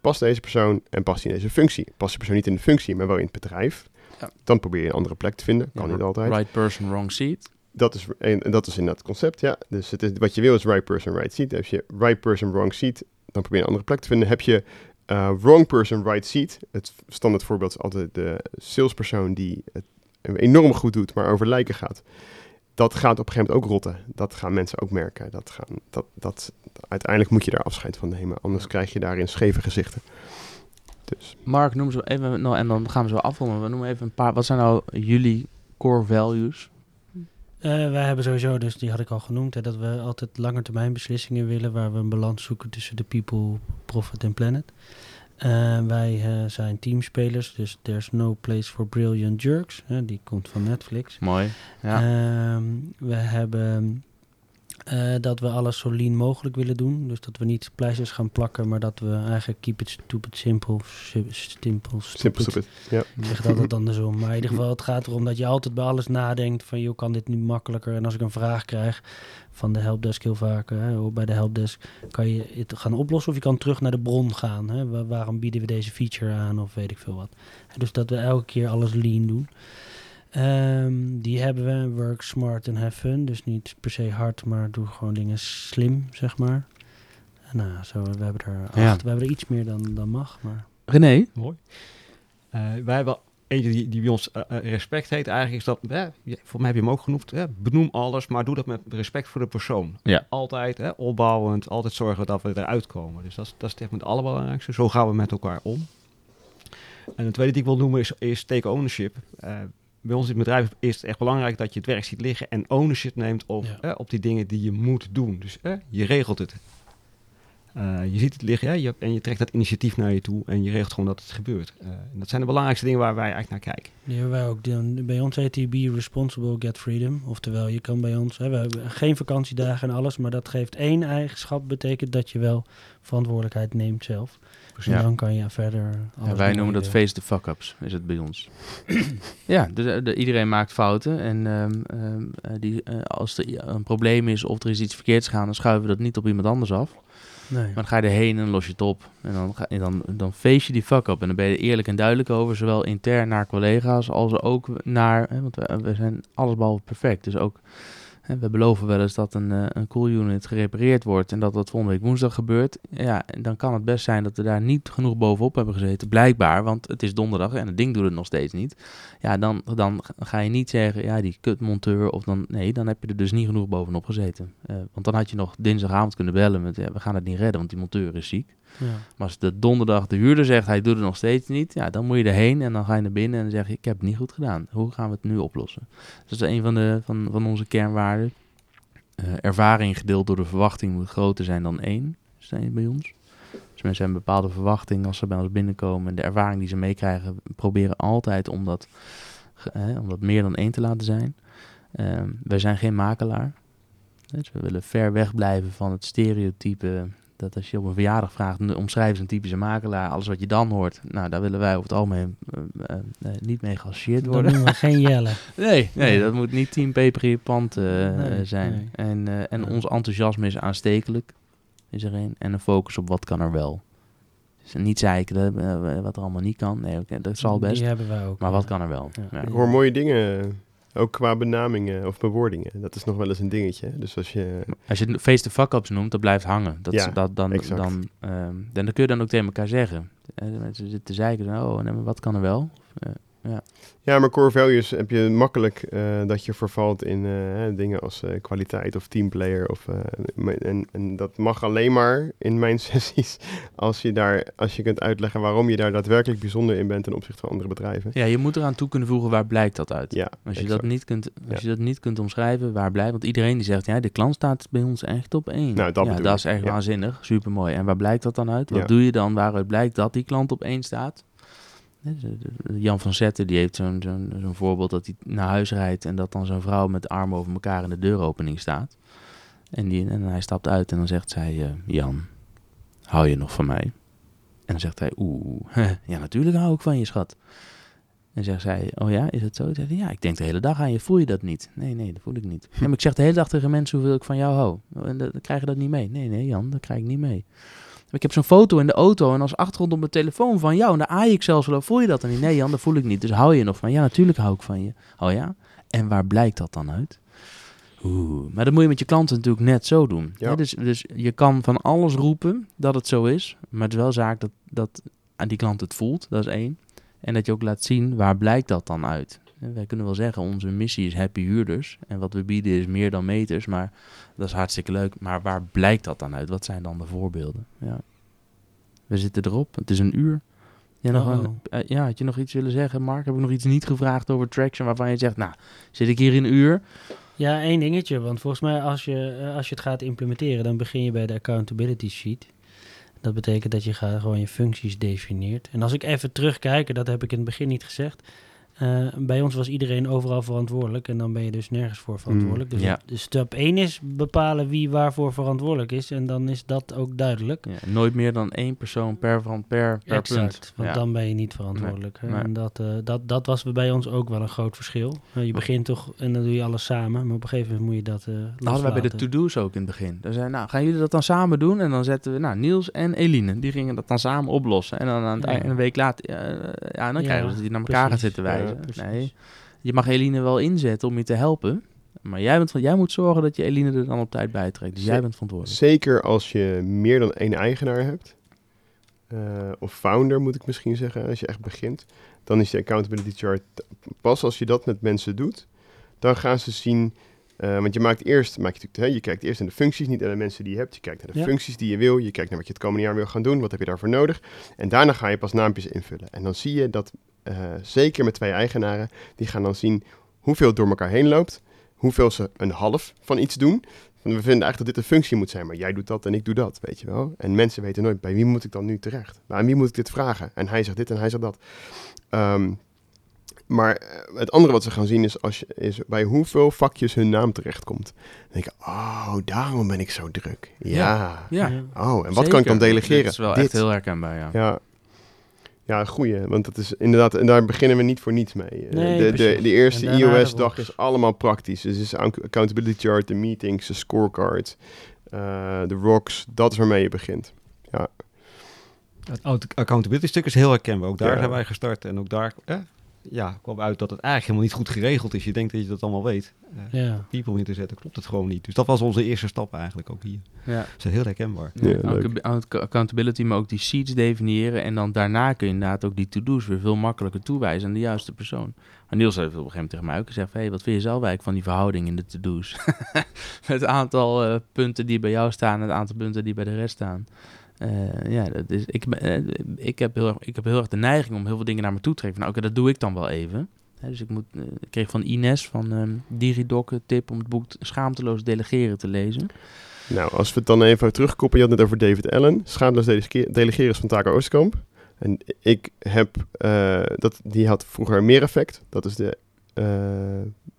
past deze persoon en past hij in deze functie? Past die persoon niet in de functie, maar wel in het bedrijf? Ja. Dan probeer je een andere plek te vinden. Kan Ja, niet altijd. Right person, wrong seat. Dat is, en, en dat is inderdaad het concept, ja. Dus het is, wat je wil is right person, right seat. Heb je right person, wrong seat, dan probeer je een andere plek te vinden. Heb je eh, wrong person, right seat. Het standaard voorbeeld is altijd de salespersoon die het enorm goed doet, maar over lijken gaat. Dat gaat op een gegeven moment ook rotten. Dat gaan mensen ook merken. Dat gaan, dat, dat, uiteindelijk moet je daar afscheid van nemen. Anders krijg je daarin scheve gezichten. Dus Mark, noem ze even, nou, en dan gaan we zo afronden. We noemen even een paar, wat zijn nou jullie core values? Eh, wij hebben sowieso, dus die had ik al genoemd, hè, dat we altijd langetermijn beslissingen willen waar we een balans zoeken tussen de people, profit en planet. Eh, wij eh, zijn teamspelers, dus there's no place for brilliant jerks. Hè, die komt van Netflix. Mooi. Ja. Ehm, we hebben eh, dat we alles zo lean mogelijk willen doen. Dus dat we niet pleisters gaan plakken, maar dat we eigenlijk keep it stupid simple. si- Simple, simpel, stupid. stupid. Ja. Ik zeg het altijd andersom. Maar in ieder geval, het gaat erom dat je altijd bij alles nadenkt van, joh, kan dit nu makkelijker? En als ik een vraag krijg van de helpdesk heel vaak, hè, bij de helpdesk, kan je het gaan oplossen of je kan terug naar de bron gaan. Hè? Wa- waarom bieden we deze feature aan of weet ik veel wat. Dus dat we elke keer alles lean doen. Ehm, die hebben we, work smart en have fun. Dus niet per se hard, maar doe gewoon dingen slim, zeg maar. En nou, zo, we hebben er acht. Ja. We hebben er iets meer dan, dan mag, maar... René? Mooi. Eh, wij hebben eentje die, die bij ons eh, eh, respect heet eigenlijk, is dat, voor mij heb je hem ook genoemd, eh, benoem alles, maar doe dat met respect voor de persoon. Ja. Altijd eh, opbouwend, altijd zorgen dat we eruit komen. Dus dat, is- dat is echt het allerbelangrijkste. Zo gaan we met elkaar om. En het tweede die ik wil noemen is, is take ownership. Eh, bij ons in het bedrijf is het echt belangrijk dat je het werk ziet liggen en ownership neemt op, Ja. eh, op die dingen die je moet doen. Dus eh, je regelt het. Eh, je ziet het liggen ja, je, en je trekt dat initiatief naar je toe en je regelt gewoon dat het gebeurt. Eh, en dat zijn de belangrijkste dingen waar wij eigenlijk naar kijken. Die hebben wij ook. Bij ons heet die Be Responsible, Get Freedom. Oftewel, je kan bij ons... Hè, we hebben geen vakantiedagen en alles, maar dat geeft één eigenschap. Betekent dat je wel verantwoordelijkheid neemt zelf. En Ja. dan kan je verder alles Ja, wij noemen dat face the fuck-ups, is het bij ons. *clears throat* ja, dus, eh, de- iedereen maakt fouten. En ehm, ehm, eh, die, als er een probleem is of er is iets verkeerds gaan, dan schuiven we dat niet op iemand anders af. Nee. Maar dan ga je erheen en los je het op. En dan, ga, en dan, dan face je die fuck-up. En dan ben je er eerlijk en duidelijk over, zowel intern naar collega's als ook naar... Hè, want we, we zijn allesbehalve perfect. Dus ook, we beloven wel eens dat een, eh, een cool unit gerepareerd wordt... en dat dat volgende week woensdag gebeurt. Ja, dan kan het best zijn dat we daar niet genoeg bovenop hebben gezeten. Blijkbaar, want het is donderdag en het ding doet het nog steeds niet. Ja, dan, dan ga je niet zeggen, ja, die kutmonteur... of dan, nee, dan heb je er dus niet genoeg bovenop gezeten. Eh, want dan had je nog dinsdagavond kunnen bellen met... Ja, we gaan het niet redden, want die monteur is ziek. Ja. Maar als de donderdag de huurder zegt, hij doet het nog steeds niet, ja, dan moet je erheen en dan ga je naar binnen en dan zeg je, ik heb het niet goed gedaan. Hoe gaan we het nu oplossen? Dus dat is een van, de, van, van onze kernwaarden. Eh, ervaring gedeeld door de verwachting moet groter zijn dan één. Zijn bij ons. Dus mensen hebben een bepaalde verwachting als ze bij ons binnenkomen. De ervaring die ze meekrijgen, proberen altijd om dat, om dat meer dan één te laten zijn. Ehm, wij zijn geen makelaar. Dus we willen ver weg blijven van het stereotype dat als je op een verjaardag vraagt, "Nu, omschrijf eens een typische makelaar, alles wat je dan hoort, nou, daar willen wij over het algemeen eh, eh, niet mee geassocieerd worden. noemen we geen *laughs* Jelle. Nee, nee, Nee. dat moet niet team peper in pand eh, Nee, zijn. nee. En, eh, en Ja. ons enthousiasme is aanstekelijk, is er een. En een focus op wat kan er wel. Dus niet zeiken wat er allemaal niet kan. Nee, oké, dat zal best. Die hebben wij ook. Maar wat kan er wel? Ja. Ja. Ik hoor mooie dingen, ook qua benamingen of bewoordingen. Dat is nog wel eens een dingetje. Dus als je... Als je het face the fuck ups noemt, dat blijft hangen. Dat, Ja, dat, dan, exact. dan, ehm, dan, dan kun je dan ook tegen elkaar zeggen. Eh, de mensen zitten te zeiken, oh, nee, maar wat kan er wel? Ja, maar core values heb je makkelijk eh, dat je vervalt in eh, dingen als eh, kwaliteit of teamplayer. Of, en, en dat mag alleen maar in mijn *laughs* sessies als je, daar, als je kunt uitleggen waarom je daar daadwerkelijk bijzonder in bent ten opzichte van andere bedrijven. Ja, je moet eraan toe kunnen voegen waar blijkt dat uit. Ja, Als je, exact. dat niet kunt, als Ja. je dat niet kunt omschrijven, waar blijft... Want iedereen die zegt, ja, de klant staat bij ons echt op één. Nou, dat ja, dat is echt ja. waanzinnig. Supermooi. En waar blijkt dat dan uit? Wat Ja. doe je dan waaruit blijkt dat die klant op één staat? Jan van Zetten die heeft zo'n zo'n zo'n voorbeeld dat hij naar huis rijdt... en dat dan zo'n vrouw met de armen over elkaar in de deuropening staat. En, die, en hij stapt uit en dan zegt zij... eh, Jan, hou je nog van mij? En dan zegt hij, oeh, *laughs* ja natuurlijk hou ik van je, schat. En zegt zij, oh ja, is het zo? Zegt hij, ja, ik denk de hele dag aan je. Voel je dat niet? Nee, nee, dat voel ik niet. Ja, maar ik zeg de hele dag tegen mensen hoeveel ik van jou hou. En dan dan krijg je dat niet mee. Nee, nee, Jan, dat krijg ik niet mee. Ik heb zo'n foto in de auto en als achtergrond op mijn telefoon van jou. En daar aai ik zelfs wel. Voel je dat dan niet? Nee, Jan, dat voel ik niet. Dus hou je nog van? Ja, natuurlijk hou ik van je. Oh ja? En waar blijkt dat dan uit? Oeh, maar dat moet je met je klanten natuurlijk net zo doen. Ja. Hè, Dus, dus je kan van alles roepen dat het zo is. Maar het is wel zaak dat, dat aan die klant het voelt. Dat is één. En dat je ook laat zien waar blijkt dat dan uit. En Wij kunnen wel zeggen, onze missie is happy huurders. En wat we bieden is meer dan meters. Maar dat is hartstikke leuk. Maar waar blijkt dat dan uit? Wat zijn dan de voorbeelden? Ja. We zitten erop. Het is een uur. Ja, nog Oh. een, eh, ja, had je nog iets willen zeggen, Mark? Heb ik nog iets niet gevraagd over traction waarvan je zegt, nou, zit ik hier in een uur? Ja, één dingetje. Want volgens mij als je, eh, als je het gaat implementeren, dan begin je bij de accountability sheet. Dat betekent dat je gewoon je functies definieert. En als ik even terugkijk, dat heb ik in het begin niet gezegd. Eh, bij ons was iedereen overal verantwoordelijk en dan ben je dus nergens voor verantwoordelijk. Dus, ja. het- dus stap 1 is bepalen wie waarvoor verantwoordelijk is en dan is dat ook duidelijk. Ja, nooit meer dan één persoon per, van, per, per exact, punt. want Ja. dan ben je niet verantwoordelijk. nee. En dat, eh, dat, dat was bij ons ook wel een groot verschil. Eh, je begint toch en dan doe je alles samen, maar op een gegeven moment moet je dat eh Dat hadden wij bij de to-do's ook in het begin. Dan zeiden nou, gaan jullie dat dan samen doen? En dan zetten we, nou, Niels en Eline, die gingen dat dan samen oplossen. En dan aan het Ja. eind, een week later, ja, ja dan Ja, krijgen we dat die naar elkaar precies. zitten wijzen. Nee, je mag Eline wel inzetten om je te helpen. Maar jij, bent, van- jij moet zorgen dat je Eline er dan op tijd bij trekt. Dus jij bent verantwoordelijk. Zeker als je meer dan één eigenaar hebt. eh, of founder moet ik misschien zeggen, als je echt begint. Dan is de accountability chart pas als je dat met mensen doet. Dan gaan ze zien, eh, want je maakt eerst, maak je, natuurlijk, hè, je kijkt eerst naar de functies, niet naar de mensen die je hebt. Je kijkt naar de Ja. functies die je wil. Je kijkt naar wat je het komende jaar wil gaan doen. Wat heb je daarvoor nodig? En daarna ga je pas naampjes invullen. En dan zie je dat, zeker met twee eigenaren, die gaan dan zien hoeveel het door elkaar heen loopt. Hoeveel ze een half van iets doen. Want we vinden eigenlijk dat dit een functie moet zijn, maar jij doet dat en ik doe dat, weet je wel. En mensen weten nooit, bij wie moet ik dan nu terecht? Aan wie moet ik dit vragen? En hij zegt dit en hij zegt dat. Ehm, maar eh, het andere wat ze gaan zien is, als je, is bij hoeveel vakjes hun naam terechtkomt. Dan denk ik, oh, daarom ben ik zo druk. Ja. Ja, Ja. Oh, en wat kan ik dan delegeren? Dit is wel dit. echt heel herkenbaar, ja. Ja. Ja, goeie. Want dat is inderdaad, en daar beginnen we niet voor niets mee. Eh, Nee, de, de, de eerste iOS-dag is allemaal praktisch. Dus het is accountability chart, de meetings, de scorecard, eh, de rocks. Dat is waarmee je begint. Het auto- accountability stuk is heel herkenbaar. Ook daar Ja. zijn wij gestart. En ook daar eh, ja, kwam uit dat het eigenlijk helemaal niet goed geregeld is. Je denkt dat je dat allemaal weet. Eh, Ja. people in te zetten, klopt het gewoon niet. Dus dat was onze eerste stap eigenlijk ook hier. ja. Dat is heel herkenbaar. Ja, accountability, maar ook die seats definiëren. En dan daarna kun je inderdaad ook die to-do's weer veel makkelijker toewijzen aan de juiste persoon. Maar Niels heeft op een gegeven moment tegen mij ook gezegd: hey, wat vind je zelf eigenlijk van die verhouding in de to-do's? *laughs* het aantal eh, punten die bij jou staan en het aantal punten die bij de rest staan. Eh, ja, dat is, ik, eh, ik, heb heel erg, ik heb heel erg de neiging om heel veel dingen naar me toe te trekken. Nou, oké, dat doe ik dan wel even. Dus ik, moet, eh, kreeg van Ines van ehm Digidoc een tip om het boek Schaamteloos Delegeren te lezen. Nou, als we het dan even terugkoppelen, je had het over David Allen, delege- delegeren is van Taco Oostkamp. En ik heb, dat, die had vroeger meer effect. Dat is, de,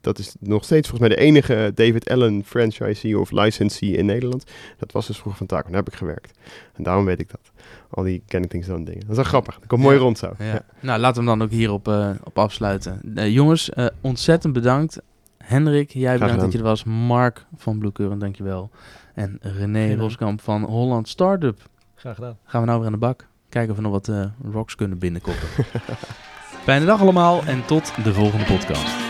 dat is nog steeds volgens mij de enige David Allen franchisee of licensee in Nederland. Dat was dus vroeger van Taco, daar heb ik gewerkt. En daarom weet ik dat. Al die Kennington zo'n dingen. Dat is wel grappig, dat komt mooi Ja. rond zo. Ja. Nou, laten we hem dan ook hierop eh op afsluiten. Eh, jongens, eh, ontzettend bedankt. Hendrik, jij bedankt dat je er was. Mark van Bloekuren, dankjewel. En René. Roskamp van Holland Startup. Graag gedaan. Gaan we nou weer aan de bak. Kijken of we nog wat eh, rocks kunnen binnenkoppen. *laughs* Fijne dag allemaal en tot de volgende podcast.